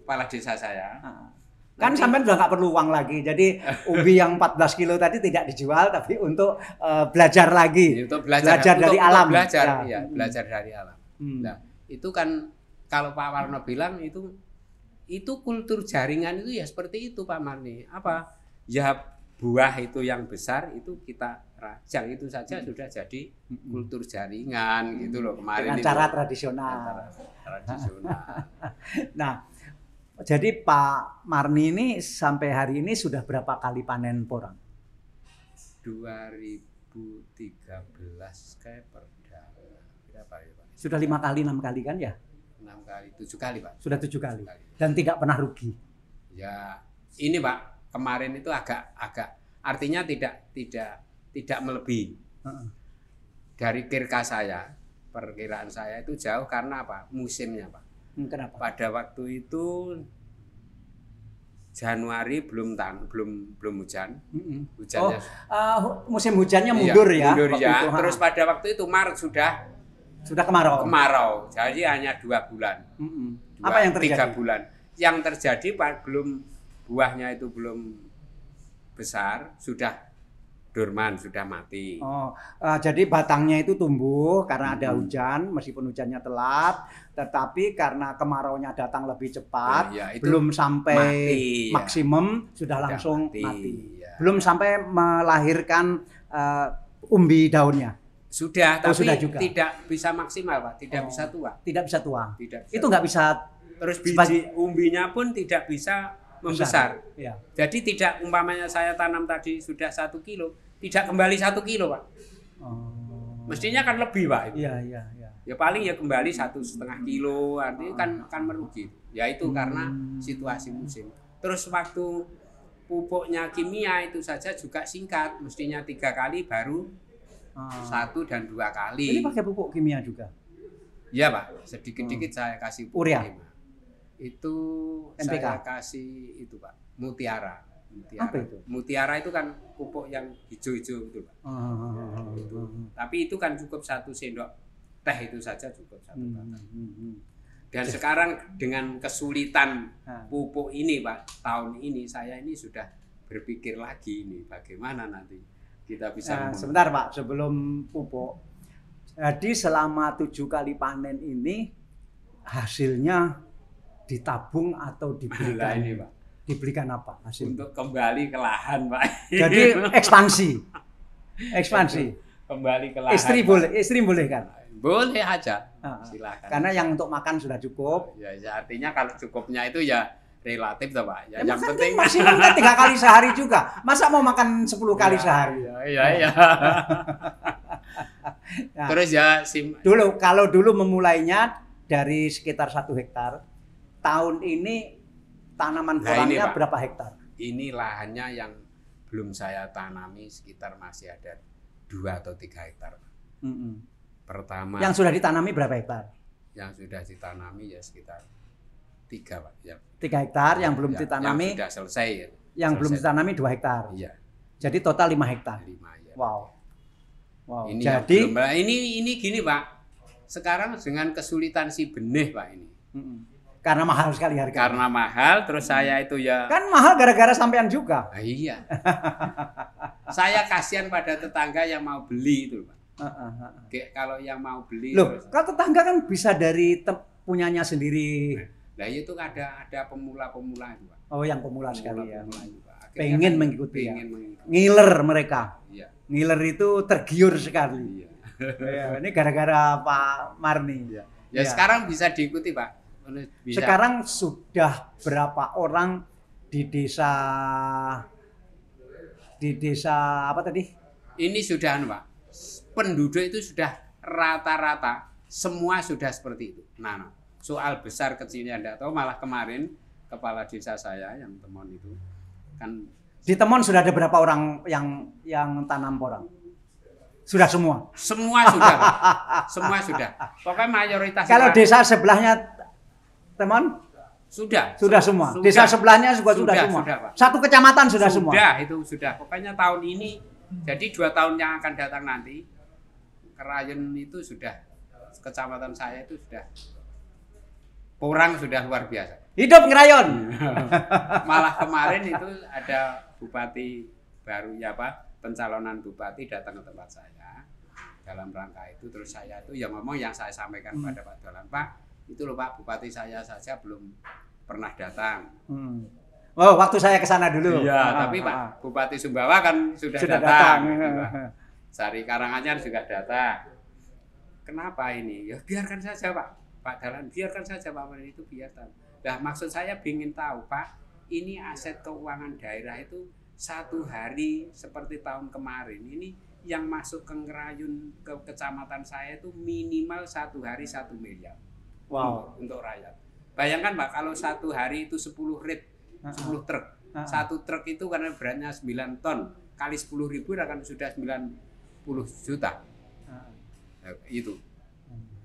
kepala desa saya. ah. Kan Nanti- sampean udah nggak perlu uang lagi. Jadi umbi yang 14 kilo tadi tidak dijual tapi untuk eh, belajar lagi. untuk belajar, Belajar dari untuk- untuk alam. belajar Ya. ya, belajar dari alam. Hmm. Nah, itu kan kalau Pak Warno bilang itu itu kultur jaringan itu ya seperti itu Pak Marni. Apa? Ya buah itu yang besar itu kita rajang itu saja sudah jadi kultur jaringan gitu loh kemarin Dengan itu. cara tradisional. Cara tradisional. Nah, jadi Pak Marni ini sampai hari ini sudah berapa kali panen porang? 2013 kayak perdana berapa ya Pak? Sudah lima kali, enam kali kan ya? Enam kali, tujuh kali Pak. Sudah tujuh kali. Kali. Dan tidak pernah rugi. Ya, ini Pak, kemarin itu agak agak artinya tidak tidak tidak melebihi Heeh. dari kirka saya. Perkiraan saya itu jauh karena apa? Musimnya, Pak. Hmm, Kenapa? Pada waktu itu Januari belum tan belum belum hujan. Mm-mm. Hujannya Eh, musim hujannya Iya, mundur ya. mundur ya. itu. Terus pada waktu itu Maret sudah sudah kemarau. kemarau. Jadi hanya dua bulan. Mm-mm. Dua, Apa yang Tiga terjadi? bulan. Yang terjadi belum buahnya itu belum besar, sudah dorman, sudah mati. Oh, eh, jadi batangnya itu tumbuh karena ada Hmm. hujan, meskipun hujannya telat, tetapi karena kemaraunya datang lebih cepat, Iya, itu belum sampai mati, ya. maksimum sudah Sudah langsung mati, mati. ya. Belum sampai melahirkan eh, umbi daunnya, Sudah, Oh, tapi sudah juga. tidak bisa maksimal, Pak. Oh. Tidak bisa tua. tidak bisa tua. Tidak bisa Itu nggak bisa Terus biji umbinya pun tidak bisa membesar. Ya. Jadi tidak umpamanya saya tanam tadi sudah satu kilo, tidak kembali satu kilo, Pak. Oh. Mestinya kan lebih, Pak. itu. Iya, iya, iya. Ya paling ya kembali satu setengah kilo, artinya kan kan merugi. Ya itu karena Hmm. situasi musim. Terus waktu pupuknya kimia itu saja juga singkat, mestinya tiga kali baru Ah. satu dan dua Ini kali. pakai pupuk kimia juga. Iya pak, sedikit-sedikit saya kasih pupuk Urea? kimia. Itu NPK? saya kasih itu pak, mutiara. Mutiara. Apa itu? Mutiara itu kan pupuk yang hijau-hijau itu pak. Ah. Itu. Tapi itu kan cukup satu sendok teh itu saja cukup satu Hmm, batang. hmm, hmm. Dan sekarang dengan kesulitan Ah. pupuk ini Pak, tahun ini saya ini sudah berpikir lagi nih bagaimana nanti kita bisa mem- sebentar Pak, sebelum pupuk. Jadi selama tujuh kali panen ini hasilnya ditabung atau Lah dibelikan? ini Pak, Dibelikan apa hasilnya? untuk kembali ke lahan Pak. Jadi ekspansi, ekspansi. kembali ke lahan. Istri Pak. boleh, istri boleh kan? Boleh aja, Ah, ah. silakan. Karena yang untuk makan sudah cukup. ya, ya, artinya kalau cukupnya itu ya relatif toh Pak. Ya, Ya, yang makan penting kan maksimum kan tiga kali sehari juga. Masa mau makan 10 kali Ya, sehari? Iya, iya, iya. Nah, Terus ya sim Dulu kalau dulu memulainya dari sekitar satu hektar, tahun ini tanaman Nah, ini, berapa hektar? ini lahannya yang belum saya tanami sekitar masih ada dua atau tiga hektar. Pak. Mm-mm. Pertama Yang sudah ditanami berapa hektar? yang sudah ditanami ya sekitar tiga pak ya Tiga hektar, yang belum Ya, ditanami, yang sudah selesai ya. yang belum selesai. ditanami dua hektar. iya Jadi total lima hektar. lima ya Wow. Wow. ini Jadi belum- Nah, ini ini gini pak sekarang dengan kesulitan si benih pak ini Mm-mm. Karena mahal sekali harga. karena mahal terus saya itu ya Kan mahal gara-gara sampean juga. Ah, iya saya kasihan pada tetangga yang mau beli itu pak Uh, uh, uh. Kayak kalau yang mau beli Loh, terus kalau tetangga kan bisa dari punyanya sendiri. nah itu ada ada pemula-pemula itu pak Oh, yang pemula sekali ya. Pemula-pemula itu, Pak. Akhirnya Pengen kan mengikuti ya. pengen mengikuti Ngiler mereka. iya Ngiler itu tergiur sekali. iya Ya, ini gara-gara Pak Marni. ya Iya. sekarang bisa diikuti pak bisa Sekarang sudah berapa orang di desa di desa apa tadi? ini sudah anu, Pak. Penduduk itu sudah rata-rata semua sudah seperti itu. Nah, nah, soal besar kecilnya enggak tahu malah kemarin kepala desa saya yang temon itu kan Di Temon sudah ada berapa orang yang yang tanam porang? Sudah semua. semua sudah, semua sudah. Pokoknya mayoritas Kalau desa sebelahnya Temon Sudah. Sudah semua. Sudah. Desa sebelahnya juga sudah, Sudah, semua. sudah, Pak. Satu kecamatan sudah, semua. Sudah itu sudah. Pokoknya tahun ini jadi dua tahun yang akan datang nanti Kerayun itu sudah kecamatan saya itu sudah porang sudah luar biasa. Hidup ngerayon. Malah kemarin itu ada bupati baru ya Pak, pencalonan bupati datang ke tempat saya dalam rangka itu terus saya itu yang ngomong yang saya sampaikan Hmm. kepada Pak Dolan Pak itu loh Pak bupati saya saja belum pernah datang Hmm. Oh, waktu saya ke sana dulu. Iya, Ah, tapi ah, Pak ah. Bupati Sumbawa kan sudah, sudah datang. datang. Sari Karanganyar juga datang. Kenapa ini? Ya biarkan saja Pak. Pak Dalan, biarkan saja Pak Menteri itu biarkan. Nah maksud saya ingin tahu Pak, ini aset keuangan daerah itu satu hari seperti tahun kemarin ini yang masuk ke ngerayun ke kecamatan saya itu minimal satu hari satu miliar Wow. untuk, untuk rakyat. Bayangkan Pak kalau satu hari itu 10 rit, 10 truk. Satu truk itu karena beratnya 9 ton kali 10 ribu akan sudah 90 juta. Ah. Nah, itu.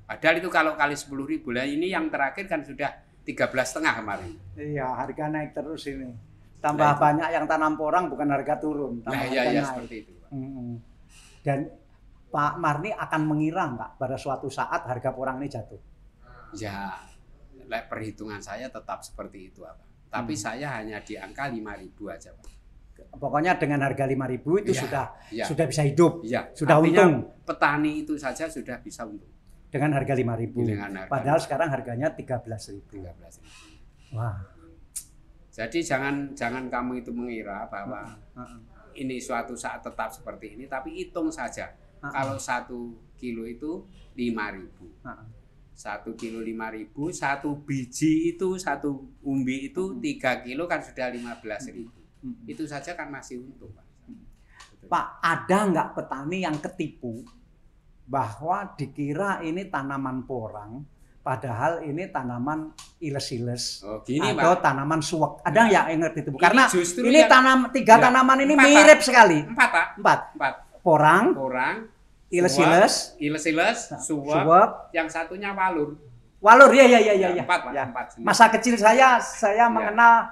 Padahal itu kalau kali 10 ribu. Nah ini yang terakhir kan sudah 13 setengah kemarin. Iya, harga naik terus ini. Nah, Tambah itu. banyak yang tanam porang bukan harga turun, tambah Nah iya iya naik. seperti itu. Pak. Dan Pak Marni akan mengira nggak pada suatu saat harga porang ini jatuh? Ya, perhitungan saya tetap seperti itu apa. Tapi Hmm. saya hanya di angka 5.000 aja, Pak. Pokoknya dengan harga 5.000 itu Iya, sudah Iya. sudah bisa hidup, Iya. sudah Artinya untung Petani itu saja sudah bisa untung. dengan harga 5.000. Dengan harga Padahal sekarang harganya 13.000. 13 Wah. Jadi jangan jangan kamu itu mengira bahwa Heeh. ini suatu saat tetap seperti ini, tapi hitung saja. Heeh. Kalau satu kilo itu 5.000 Heeh. Satu kilo lima ribu, satu biji itu satu umbi itu tiga kilo kan sudah lima belas ribu. Mm-mm. Itu saja kan masih untung pak. Pak, ada nggak petani yang ketipu bahwa dikira ini tanaman porang, padahal ini tanaman iles-iles Oh gini atau pak. tanaman suwek. Ada nggak yang ngerti itu? Ini Karena ini tanam tiga Ya, tanaman ini empat, Pak. mirip sekali. Empat pak. Empat. Empat. Porang, Orang. Iles-iles, Iles-iles, suwak. suwek, Yang satunya walur. walur. Ya, ya, ya, ya. ya. Empat. Ya. Empat. jenis. Masa kecil saya, saya Ya. mengenal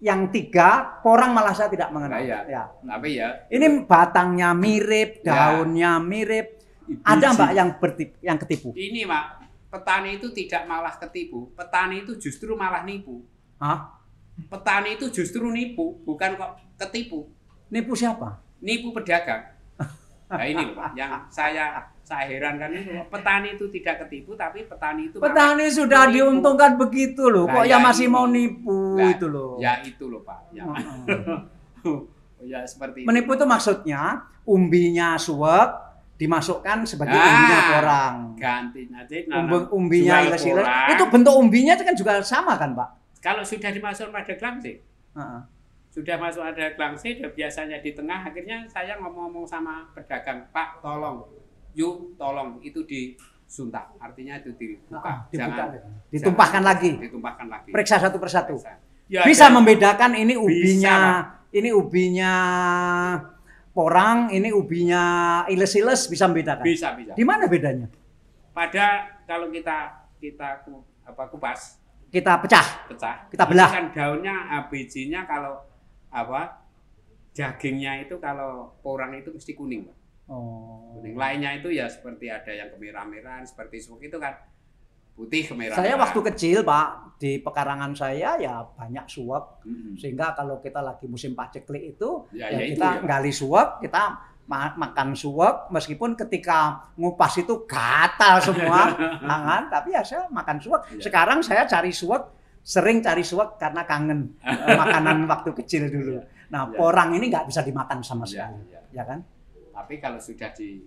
yang tiga, porang malah saya tidak mengenal. Nah, iya. Ya. Tapi ya. Ini batangnya mirip, Ya. daunnya mirip. Ada biji. mbak yang bertip, yang ketipu? Ini pak. Petani itu tidak malah ketipu. Petani itu justru malah nipu. Hah? Petani itu justru nipu, bukan kok ketipu. Nipu siapa? nipu pedagang. Nah ini loh, yang saya saya herankan itu petani itu tidak ketipu tapi petani itu Petani sudah menipu. diuntungkan begitu loh, Nah, kok ya ya masih ini. mau nipu Nah, itu loh. Ya itu loh Pak. Ya, Heeh. ya seperti Menipu itu maksudnya umbinya suwek dimasukkan sebagai Ah, umbinya orang. ganti nanti Umbi, nanam umbinya iles-iles. porang. Itu bentuk umbinya itu kan juga sama kan, Pak? Kalau sudah dimasukkan pada glangsi, Heeh. Sudah masuk ada glangsi, dan biasanya di tengah, akhirnya saya ngomong-ngomong sama pedagang, Pak tolong, yuk tolong itu disuntak, artinya itu dibuka, Ah, dibuka jangan. Ditumpahkan jangan lagi. ditumpahkan lagi. Periksa satu persatu. Ya, Bisa dan- membedakan ini ubinya, Pak. ini ubinya porang, ini ubinya iles-iles bisa membedakan. bisa bisa. Di mana bedanya? pada kalau kita kita apa kupas Kita pecah. pecah Kita belah. kan daunnya bijinya kalau apa dagingnya itu kalau porang itu mesti kuning Pak. Oh. kuning lainnya itu ya seperti ada yang kemerah-merahan seperti suwuk itu kan putih kemerah Saya waktu kecil, Pak, di pekarangan saya ya banyak suwek. Sehingga kalau kita lagi musim paceklik itu, ya, ya, ya itu kita ya. gali suwek, kita ma- makan suwek meskipun ketika ngupas itu gatal semua tangan, tapi ya saya makan suwek. Iya. Sekarang saya cari suwek, sering cari suwek karena kangen eh, makanan waktu kecil dulu. Nah, Iya. porang ini nggak bisa dimakan sama Ya, sekali, ya. ya kan? tapi kalau sudah di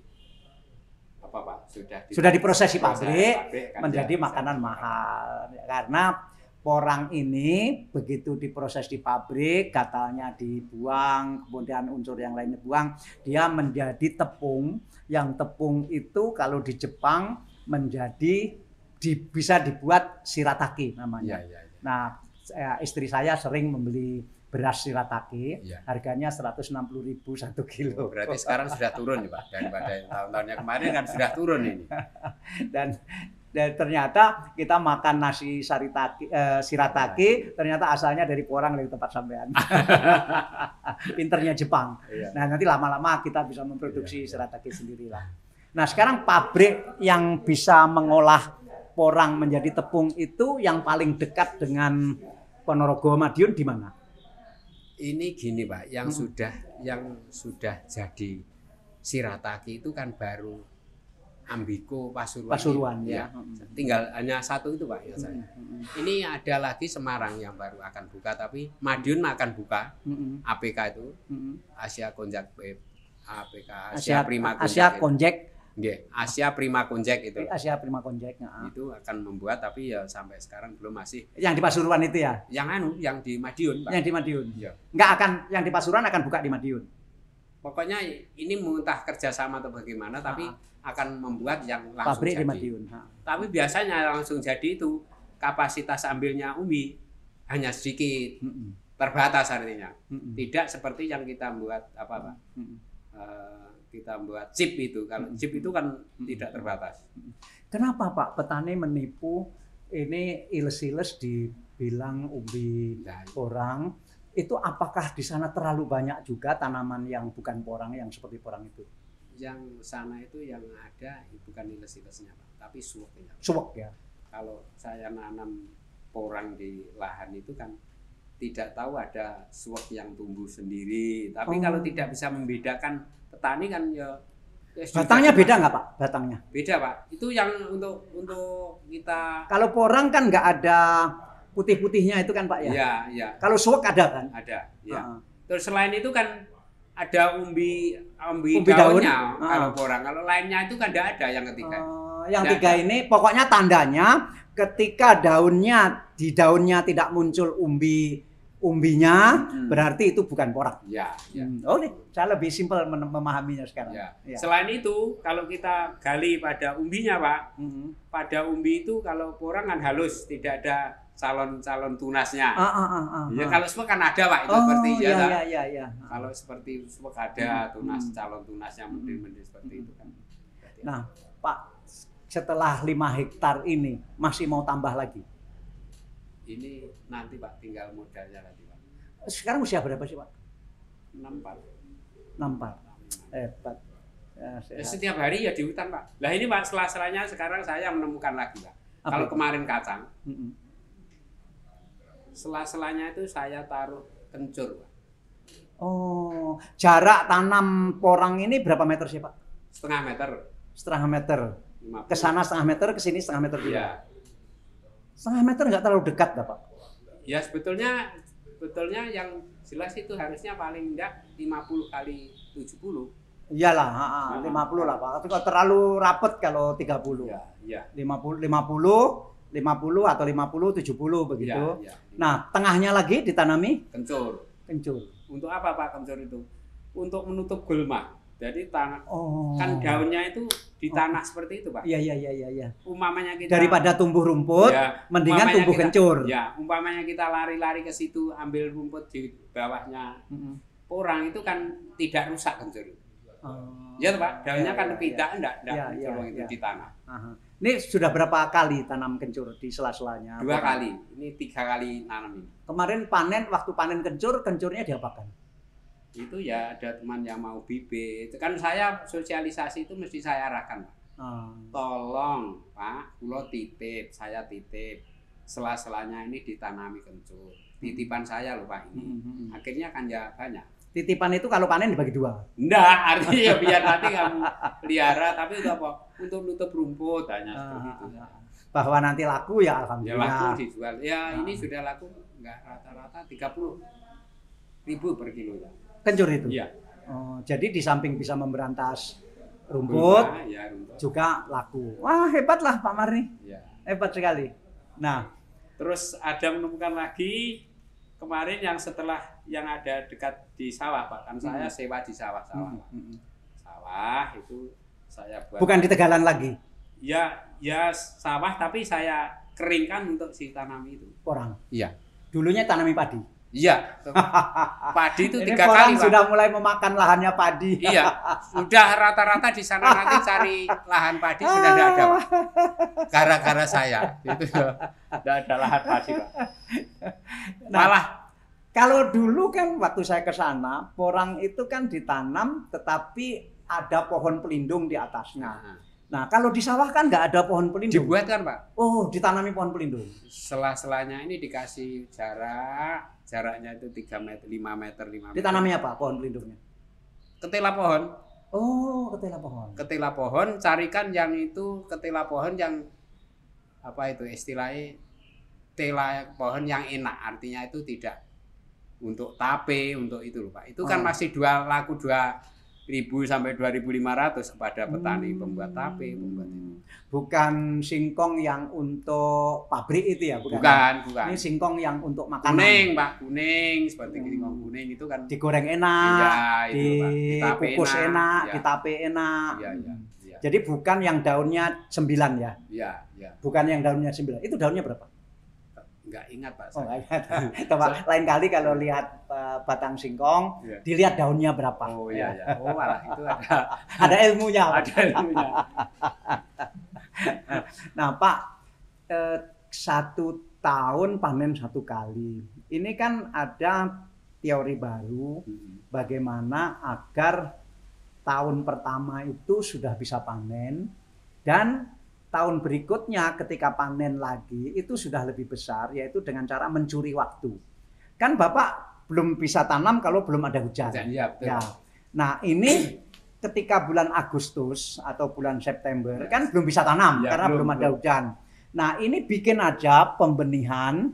apa pak sudah di, Sudah diproses di pabrik, kan menjadi ya, makanan mahal karena porang ini begitu diproses di pabrik gatalnya dibuang kemudian unsur yang lainnya buang dia menjadi tepung yang tepung itu kalau di Jepang menjadi di- bisa dibuat shirataki ya namanya ya, ya. Nah saya- istri saya sering membeli beras shirataki Iya. harganya 160.000 satu kilo berarti sekarang sudah turun ya pak daripada tahun-tahunnya kemarin kan sudah turun ini dan Dan ternyata kita makan nasi saritaki, eh, sirataki, ternyata asalnya dari porang dari tempat sampean. Pinternya Jepang. Iya. Nah nanti lama-lama kita bisa memproduksi sirataki sendirilah. Nah sekarang pabrik yang bisa mengolah porang menjadi tepung itu yang paling dekat dengan Ponorogo Madiun di mana? Ini gini Pak, yang Hmm. sudah yang sudah jadi sirataki itu kan baru Ambiko Pasuruan. Pasuruan Ya. ya. Hmm. Tinggal hanya satu itu Pak ya saya. Ini ada lagi Semarang yang baru akan buka tapi Madiun akan buka Mm-mm. APK itu. Asia Konjak Web APK Asia, Asia Prima Konjak. Asia itu. Nggih, Asia Prima Konjek itu. Asia Prima Konjek. Itu akan membuat tapi ya sampai sekarang belum masih Yang di Pasuruan itu ya, yang anu yang di Madiun Pak. yang di Madiun. Iya. Enggak akan yang di Pasuruan akan buka di Madiun. Pokoknya ini entah kerjasama atau bagaimana, tapi akan membuat yang langsung Pabrik jadi. di Madiun. Ha. Tapi biasanya langsung jadi itu kapasitas ambilnya Umi hanya sedikit, Mm-mm. terbatas artinya. Mm-mm. Tidak seperti yang kita buat apa pak? Mm-mm. Eh, kita buat chip itu. Kalau chip itu kan tidak terbatas. Kenapa Pak petani menipu ini iles-iles dibilang umbi Nah, porang? Itu apakah di sana terlalu banyak juga tanaman yang bukan porang yang seperti porang itu? yang sana itu yang ada bukan iles-ilesnya pak, tapi suweknya. Suwek ya. Kalau saya nanam porang di lahan itu kan tidak tahu ada suwek yang tumbuh sendiri. Tapi Oh. kalau tidak bisa membedakan petani kan ya ya Batangnya beda nggak Pak? Batangnya. Beda pak. Itu yang untuk untuk kita. Kalau porang kan nggak ada putih-putihnya itu kan Pak ya? Ya ya Kalau suwek ada kan? ada. Ya. Ha-ha. Terus selain itu kan ada umbi umbi, Umbi daun? daunnya Ah. kalau porang. Kalau lainnya itu kan tidak ada yang ketiga. Oh, yang Nggak tiga ada. ini pokoknya tandanya ketika daunnya di daunnya tidak muncul umbi umbinya Hmm. berarti itu bukan porang. Ya ya. Hmm. Oh, nih, saya lebih simpel memahaminya sekarang. Ya. Ya. Selain itu, kalau kita gali pada umbinya, Pak, Mhm. pada umbi itu kalau porang kan halus, tidak ada calon-calon tunasnya. Ah, ah, ah, ah, ya ah. kalau semua kan ada, Pak, itu oh, seperti ya. ya, ya, ya, ya. Kalau seperti semua ada tunas Hmm. calon tunasnya mending-mending seperti itu kan. Nah, Pak, setelah 5 hektar ini masih mau tambah lagi. Ini nanti Pak tinggal modalnya nanti, Pak. Sekarang usia berapa sih, Pak? 64. 64. Hebat. Ya, Ya, sehat. setiap hari ya di hutan, Pak. Lah ini Pak, setelah-selahnya sekarang saya menemukan lagi, Pak. Apa Kalau kemarin kacang, Mm-mm. selah-selahnya itu saya taruh kencur, Pak. Oh, jarak tanam porang ini berapa meter sih, Pak? Setengah meter. Setengah meter. 50. Ke sana setengah meter, ke sini setengah meter juga. Iya. Setengah meter nggak terlalu dekat, dah, Pak. Ya sebetulnya sebetulnya yang jelas itu harusnya paling enggak 50 kali 70. Iyalah, ha, ha, Ah. 50 lah, Pak. Tapi kalau terlalu rapet kalau 30. Ya, iya. 50 50 50 atau 50 70 begitu. Iya, iya. Nah, tengahnya lagi ditanami kencur. kencur. Untuk apa Pak kencur itu? Untuk menutup gulma. Jadi tanah Oh. kan daunnya itu di tanah seperti itu, Pak. Iya iya iya iya iya. Umpamanya kita Daripada tumbuh rumput, ya, mendingan tumbuh kita- kencur. Ya, umpamanya kita lari-lari ke situ ambil rumput di bawahnya Mm-mm. orang itu kan tidak rusak kencur. Oh. Ya, Pak. Daunnya Ya, kan ya, tidak enggak enggak Ya, ya, itu ya. di tanah. Aha. Ini sudah berapa kali tanam kencur di sela-selanya? Dua kali. Ini tiga kali nanam ini. Kemarin panen, waktu panen kencur, kencurnya diapakan? Itu ya ada teman yang mau bibit itu kan saya sosialisasi itu mesti saya arahkan Pak. Ah. tolong pak pulau titip saya titip sela-selanya ini ditanami kencur titipan saya loh pak ini Mm-mm. akhirnya kan ya banyak Titipan itu kalau panen dibagi dua. enggak artinya ya biar nanti kamu pelihara tapi itu apa untuk nutup rumput hanya seperti itu Ah, Bahwa nanti laku ya ya alhamdulillah. laku dijual ya ini Ah. sudah laku enggak rata-rata 30 ribu per kilo ya Kencur itu. iya Oh, jadi di samping bisa memberantas rumput, Rumah, ya rumput juga laku. Wah hebat lah Pak Marni, ya hebat sekali. Nah, Terus ada menemukan lagi kemarin yang setelah yang ada dekat di sawah Pak, kan saya Hmm. sewa di sawah-sawah. mm, mm, mm. Sawah itu saya buat. bukan di Tegalan lagi, Ya, ya sawah tapi saya keringkan untuk si tanam itu. orang. Iya. Dulunya tanami padi. Iya, padi itu Ini tiga kali Pak. sudah mulai memakan lahannya padi. Iya, sudah rata-rata di sana nanti cari lahan padi sudah tidak ada Pak. Gara-gara saya, itu tidak ada lahan padi Pak. Nah, Malah Kalau dulu kan waktu saya ke sana, porang itu kan ditanam tetapi ada pohon pelindung di atasnya. nah, Nah, kalau di sawah kan nggak ada pohon pelindung. dibuat kan Pak. Oh, ditanami pohon pelindung. Selah-selahnya ini dikasih jarak, jaraknya itu 3 meter, 5 meter, 5 meter. Ditanami apa pohon pelindungnya? Ketela pohon, Oh, ketela pohon. ketela pohon, carikan yang itu ketela pohon yang apa itu istilahnya tela pohon yang enak, artinya itu tidak untuk tape, untuk itu loh Pak. Itu kan Oh. masih dua laku dua ribu sampai 2.500 kepada petani Hmm. pembuat tape, pembuat itu. Bukan singkong yang untuk pabrik itu ya, bukan? Bukan, bukan. Ini singkong yang untuk makanan. Kuning, Pak, kuning seperti Hmm. singkong kuning itu kan Digoreng enak, Iya, itu dikukus enak, Iya. ditape enak. Iya, iya, iya. Jadi bukan yang daunnya sembilan ya, Iya, iya. bukan yang daunnya sembilan. Itu daunnya berapa? Enggak ingat, Pak. Oh, saya. nggak ingat. Coba lain kali kalau lihat uh, batang singkong, Iya. dilihat daunnya berapa. Oh iya, iya. Oh, malah itu ada Ada ilmunya. Pak. ada ilmunya. Nah, Pak, eh, satu tahun panen satu kali. Ini kan ada teori baru Mm-mm. bagaimana agar tahun pertama itu sudah bisa panen dan tahun berikutnya ketika panen lagi itu sudah lebih besar yaitu dengan cara mencuri waktu. Kan Bapak belum bisa tanam kalau belum ada hujan. Iya, betul. Ya. Nah, ini ketika bulan Agustus atau bulan September Ya. kan belum bisa tanam Ya, karena belum, belum, ada belum. hujan. Nah, ini bikin aja pembenihan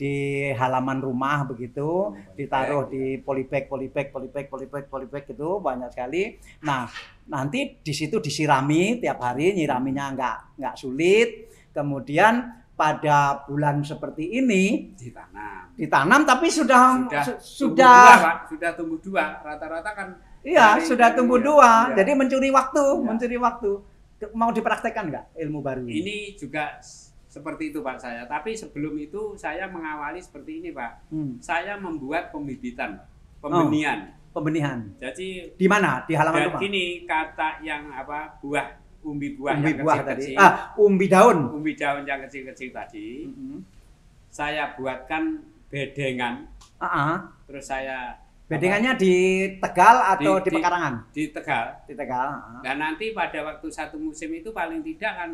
di halaman rumah begitu, ditaruh di polybag, polybag, polybag, polybag, polybag gitu banyak sekali. Nah, nanti di situ disirami tiap hari, nyiraminya nggak nggak sulit. Kemudian pada bulan seperti ini ditanam. ditanam tapi sudah Sudah su- tumbuh sudah dua, Pak. Sudah tumbuh dua. Rata-rata kan Iya, sudah tumbuh iya, dua. iya. Jadi mencuri waktu, Iya. mencuri waktu. Mau dipraktekkan nggak ilmu baru ini? ini juga seperti itu Pak saya. Tapi sebelum itu saya mengawali seperti ini Pak. Hmm. Saya membuat pembibitan, Pak. pembenihan. Pembenihan. Jadi Di mana? Di halaman rumah. gini kata yang apa buah umbi buah Umbi yang buah tadi. kecil-kecil, Ah, umbi daun. umbi daun yang kecil-kecil tadi, Mhm. saya buatkan bedengan, Ah, ah. terus saya Bedengannya di Tegal atau di, Di- di- Pekarangan? di Tegal. Di Tegal. ah. Dan nanti pada waktu satu musim itu paling tidak kan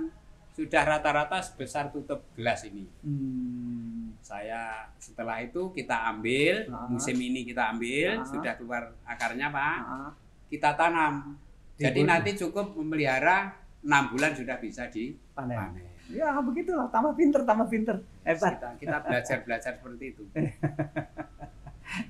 sudah rata-rata sebesar tutup gelas ini. Hmm. Saya setelah itu kita ambil Ah. musim ini kita ambil Ah. sudah keluar akarnya pak, Ah, ah. kita tanam. Jadi Dibun- nanti cukup memelihara enam bulan sudah bisa Panen. dipanen. Ya begitulah, tambah pinter, tambah pinter. Hebat. Kita, kita belajar belajar seperti itu.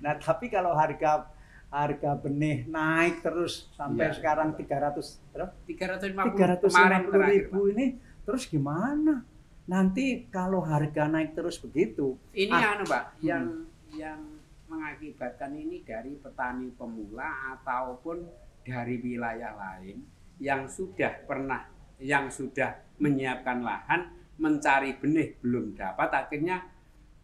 Nah, tapi kalau harga harga benih naik terus sampai Iya. sekarang 300 berapa? 350 kemarin 350 terakhir, ribu ini terus gimana? Nanti kalau harga naik terus begitu, Ini Ah. anu Pak, yang yang mengakibatkan ini dari petani pemula ataupun dari wilayah lain yang sudah pernah yang sudah menyiapkan lahan mencari benih belum dapat akhirnya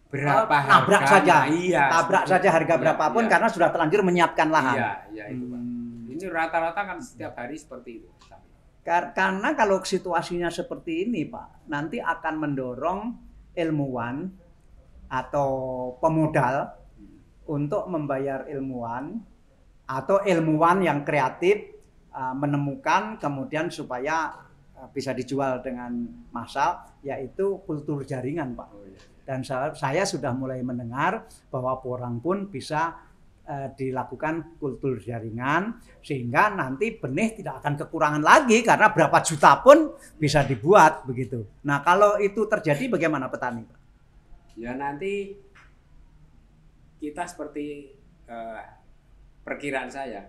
berapa Oh, tabrak harganya. saja. Iya, tabrak saja harga Iya, berapapun iya. karena sudah terlanjur menyiapkan lahan. Iya, iya itu Pak. Hmm. Ini rata-rata kan setiap hari seperti itu. Kar- Karena kalau situasinya seperti ini, Pak, nanti akan mendorong ilmuwan atau pemodal untuk membayar ilmuwan atau ilmuwan yang kreatif uh, menemukan kemudian supaya uh, bisa dijual dengan massal yaitu kultur jaringan, Pak. Oh, iya. Dan saya, sudah mulai mendengar bahwa porang pun bisa eh, dilakukan kultur jaringan sehingga nanti benih tidak akan kekurangan lagi karena berapa juta pun bisa dibuat begitu. Nah kalau itu terjadi bagaimana petani? Ya nanti kita seperti eh, perkiraan saya,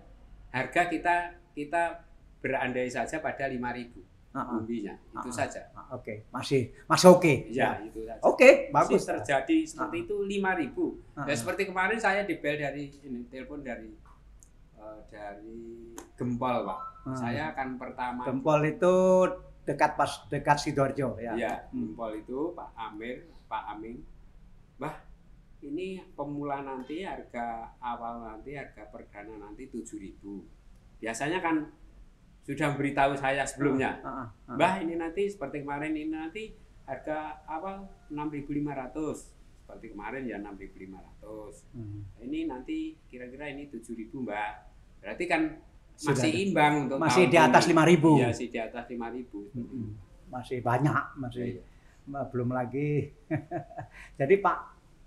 harga kita kita berandai saja pada 5.000 Umbinya, itu Ah, saja. ah, Oke, masih masih oke. Ya, itu saja. Oke, Masih bagus. terjadi seperti Ah. itu 5.000. Ah, Ya seperti kemarin saya dibel dari ini telepon dari eh, dari Gempol, Pak. Ah. Saya akan pertama Gempol itu dekat pas dekat sidoarjo ya. ya, Hmm. Gempol itu Pak Amir, Pak Amin. Bah, ini pemula nanti harga awal nanti harga perdana nanti 7.000 biasanya kan sudah beritahu saya sebelumnya ah. Mbah ini nanti seperti kemarin ini nanti harga awal 6.500 seperti kemarin ya 6.500 Hmm. ini nanti kira-kira ini 7.000 Mbak berarti kan Sudah masih ada. imbang untuk Masih di atas ini. 5.000. Iya, masih di atas 5.000 Mm-mm. Masih banyak, masih Iya. Mbak, belum lagi. Jadi Pak,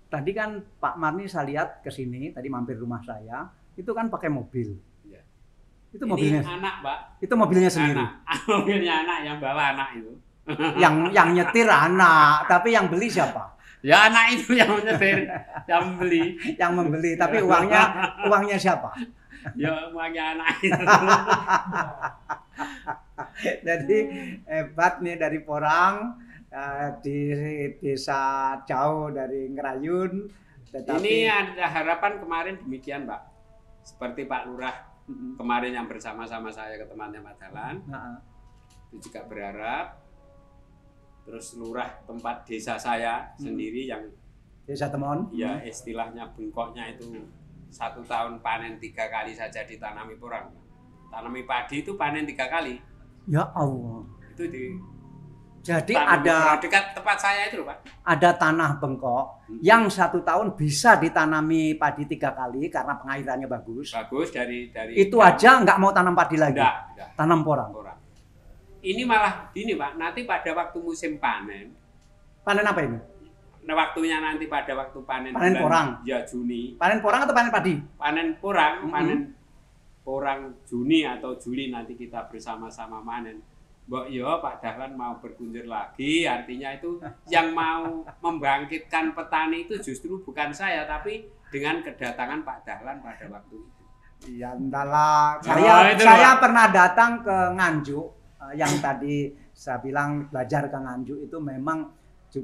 tadi kan Pak Marni saya lihat ke sini, tadi mampir rumah saya, itu kan pakai mobil. Itu ini mobilnya, anak Mbak itu mobilnya sendiri. anak mobilnya anak yang bawa anak itu Yang yang nyetir anak, tapi yang beli siapa? ya anak itu yang nyetir yang beli Yang membeli, tapi uangnya uangnya siapa? ya uangnya anak itu Jadi hebat nih dari Porang eh, di desa jauh dari Ngerayun. Tetapi ini ada harapan kemarin demikian Mbak seperti Pak Lurah Kemarin yang bersama-sama saya ke temannya Madalan Nah, itu juga berharap terus lurah tempat desa saya Hmm. sendiri yang desa Temon. ya istilahnya bengkoknya itu satu tahun panen tiga kali saja ditanami porang tanami padi itu panen tiga kali Ya Allah. itu di Jadi tanami ada dekat tempat saya itu pak ada tanah bengkok Hmm. yang satu tahun bisa ditanami padi tiga kali karena pengairannya bagus. bagus dari dari Itu aja nggak mau tanam padi lagi, enggak, enggak, tanam porang. porang ini malah gini pak nanti pada waktu musim panen Panen apa ini? nah waktunya nanti pada waktu panen Panen bulan- porang. ya Juni Panen porang atau panen padi? panen porang, Mhm. panen porang Juni atau Juli nanti kita bersama-sama panen. Mbok yo Pak Dahlan mau berkunjung lagi, artinya itu yang mau membangkitkan petani itu justru bukan saya, tapi dengan kedatangan Pak Dahlan pada waktu itu. Iya, entahlah. Oh, Saya itu, saya pernah datang ke Nganjuk eh, yang tadi saya bilang belajar ke Nganjuk itu memang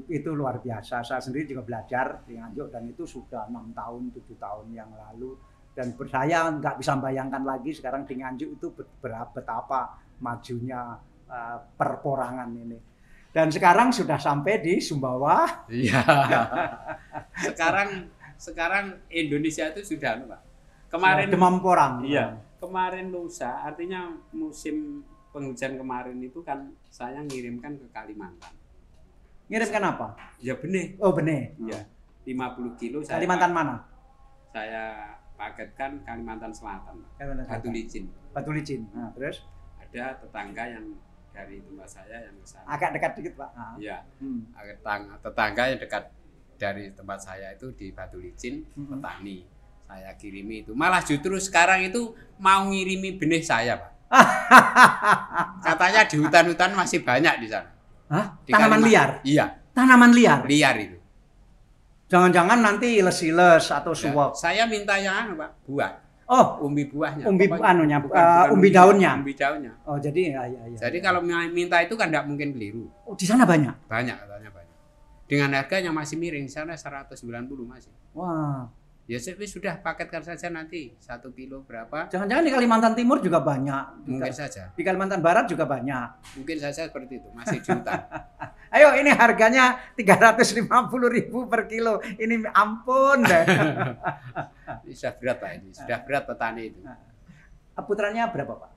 itu luar biasa. Saya sendiri juga belajar di Nganjuk dan itu sudah enam tahun, tujuh tahun yang lalu. Dan saya nggak bisa bayangkan lagi sekarang di Nganjuk itu betapa majunya eh, perporangan ini. Dan sekarang sudah sampai di Sumbawa. Iya. sekarang sekarang Indonesia itu sudah anu, Pak. Kemarin Demam porang. Iya. kemarin lusa artinya musim penghujan kemarin itu kan saya ngirimkan ke Kalimantan. Ngirimkan apa? Ya benih. Oh benih. Iya. 50 kilo saya Kalimantan mana? saya paketkan Kalimantan Selatan, Pak. Kalimantan Batu Selatan. Licin. Batu licin. Nah, terus Ada tetangga yang dari tempat saya yang ke sana. agak dekat dikit pak. Iya, Hmm. tetangga, tetangga yang dekat dari tempat saya itu di Batu Licin, Mhm. petani. Saya kirimi itu. Malah justru sekarang itu mau ngirimi benih saya, Pak. Katanya di hutan-hutan masih banyak di sana. Hah? Di Tanaman Kalimantan. liar. Iya, Tanaman liar. liar itu. Jangan-jangan nanti iles-iles atau Ya, suwok. saya minta yang anu, Pak, buah, Oh, umbi buahnya. umbi Pokoknya- anunya, bukan- eh, bukan umbi daunnya. Umbi daunnya. Oh, jadi ya ya ya. Jadi kalau minta itu kan tidak mungkin keliru. oh, di sana banyak. Banyak katanya banyak. Dengan harga yang masih miring, sana 190 masih. Wah, Ya sudah paketkan saja nanti satu kilo berapa? jangan-jangan di Kalimantan Timur juga banyak. Mungkin Kal- saja, di Kalimantan Barat juga banyak. mungkin saja seperti itu masih hutan. Ayo ini harganya 350.000 ribu per kilo. Ini ampun deh. Ini sudah berat pak ini, sudah berat petani itu. Putranya berapa pak?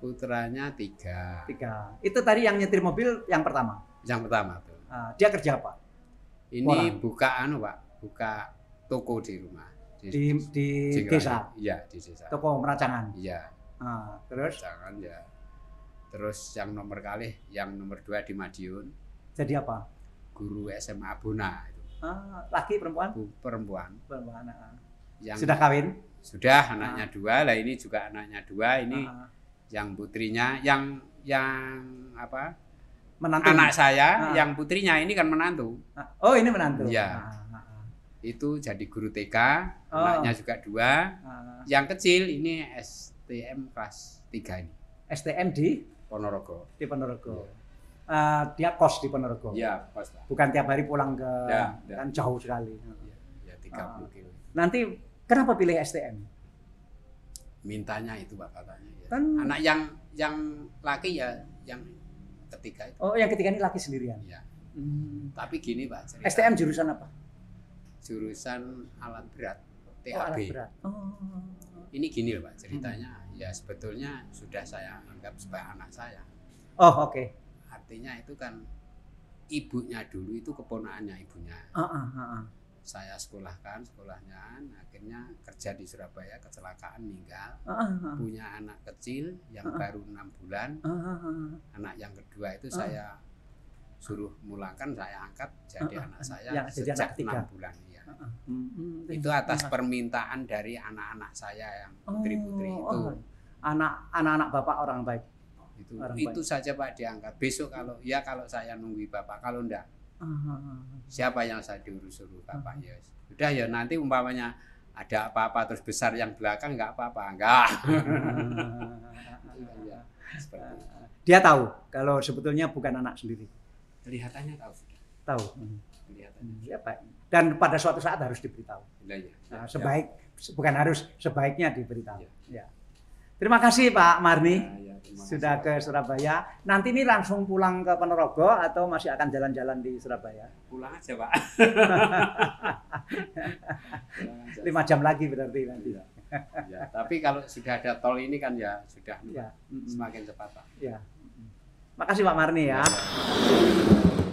Putranya tiga, Tiga. Itu tadi yang nyetir mobil yang pertama. yang pertama tuh. Ah, dia kerja apa? Ini Orang. buka anu pak, buka toko di rumah. Di di Cingkrang. desa. Iya di desa. Toko meracangan. Iya, Ah, terus jangan ya. Terus yang nomor kali, yang nomor dua di Madiun, jadi apa? guru SMA Abuna itu Ah, laki perempuan? bu- perempuan. Perempuan. ah. Yang Sudah kawin? sudah anaknya dua, lah ini juga anaknya dua, ini Ah, yang putrinya, yang yang apa? menantu. Anak saya, Ah. yang putrinya ini kan menantu. Ah, Oh, ini menantu. Iya. Ah, ah, ah. Itu jadi guru TK, Oh. anaknya juga dua. Ah, Yang kecil ini STM kelas 3 ini, STM di Ponorogo. di Ponorogo. Ah, dia kos di Ponorogo. Iya, Pak. Bukan tiap hari pulang ke Ya, ya. kan jauh sekali. Iya, ya 30 kilo. Nanti kenapa pilih STM? Mintanya itu Pak katanya. ya. Kan- Anak yang yang laki ya yang ketiga itu. Oh, yang ketiga ini laki sendirian. Iya. Hmm. Tapi gini Pak, cerita. STM jurusan apa? Jurusan alat berat Oh, TAB. alat berat. Oh. Ini gini loh Pak ceritanya. Ya sebetulnya sudah saya anggap sebagai anak saya. Oh, oke. Artinya itu kan ibunya dulu itu keponakannya ibunya. Ah, ah, ah, ah. Saya sekolahkan sekolahnya, akhirnya kerja di Surabaya kecelakaan meninggal. Ah, ah. Punya anak kecil yang Ah. baru enam bulan. Ah, ah. Anak yang kedua itu Ah. saya suruh mulakan, saya angkat jadi ah, anak saya Yang jadi sejak enam bulan. Hmm, hmm. Itu atas Ah. permintaan dari anak-anak saya yang putri-putri Oh, itu. oh. Anak anak-anak Bapak orang baik. itu Orang itu saja pak diangkat besok kalau ya kalau saya nunggu bapak kalau enggak siapa yang saya diurus suruh bapak Hmm. ya udah ya nanti umpamanya ada apa-apa terus besar yang belakang enggak apa-apa enggak ya, seperti itu. Dia tahu kalau sebetulnya bukan anak sendiri. kelihatannya tahu sudah Tahu. kelihatannya Ya, Pak. Dan pada suatu saat harus diberitahu. Ya. Nah, Ya, sebaik bukan harus sebaiknya diberitahu. Ya. Ya. Terima kasih Pak Marni ya, ya, sudah kasih, ke Surabaya. Nanti ini langsung pulang ke Ponorogo atau masih akan jalan-jalan di Surabaya? Pulang aja pak. Lima jam lagi berarti nanti. Ya. Ya, tapi kalau sudah ada tol ini kan ya sudah Ya. semakin cepat pak Ya. Makasih Pak Marni ya. Ya, ya.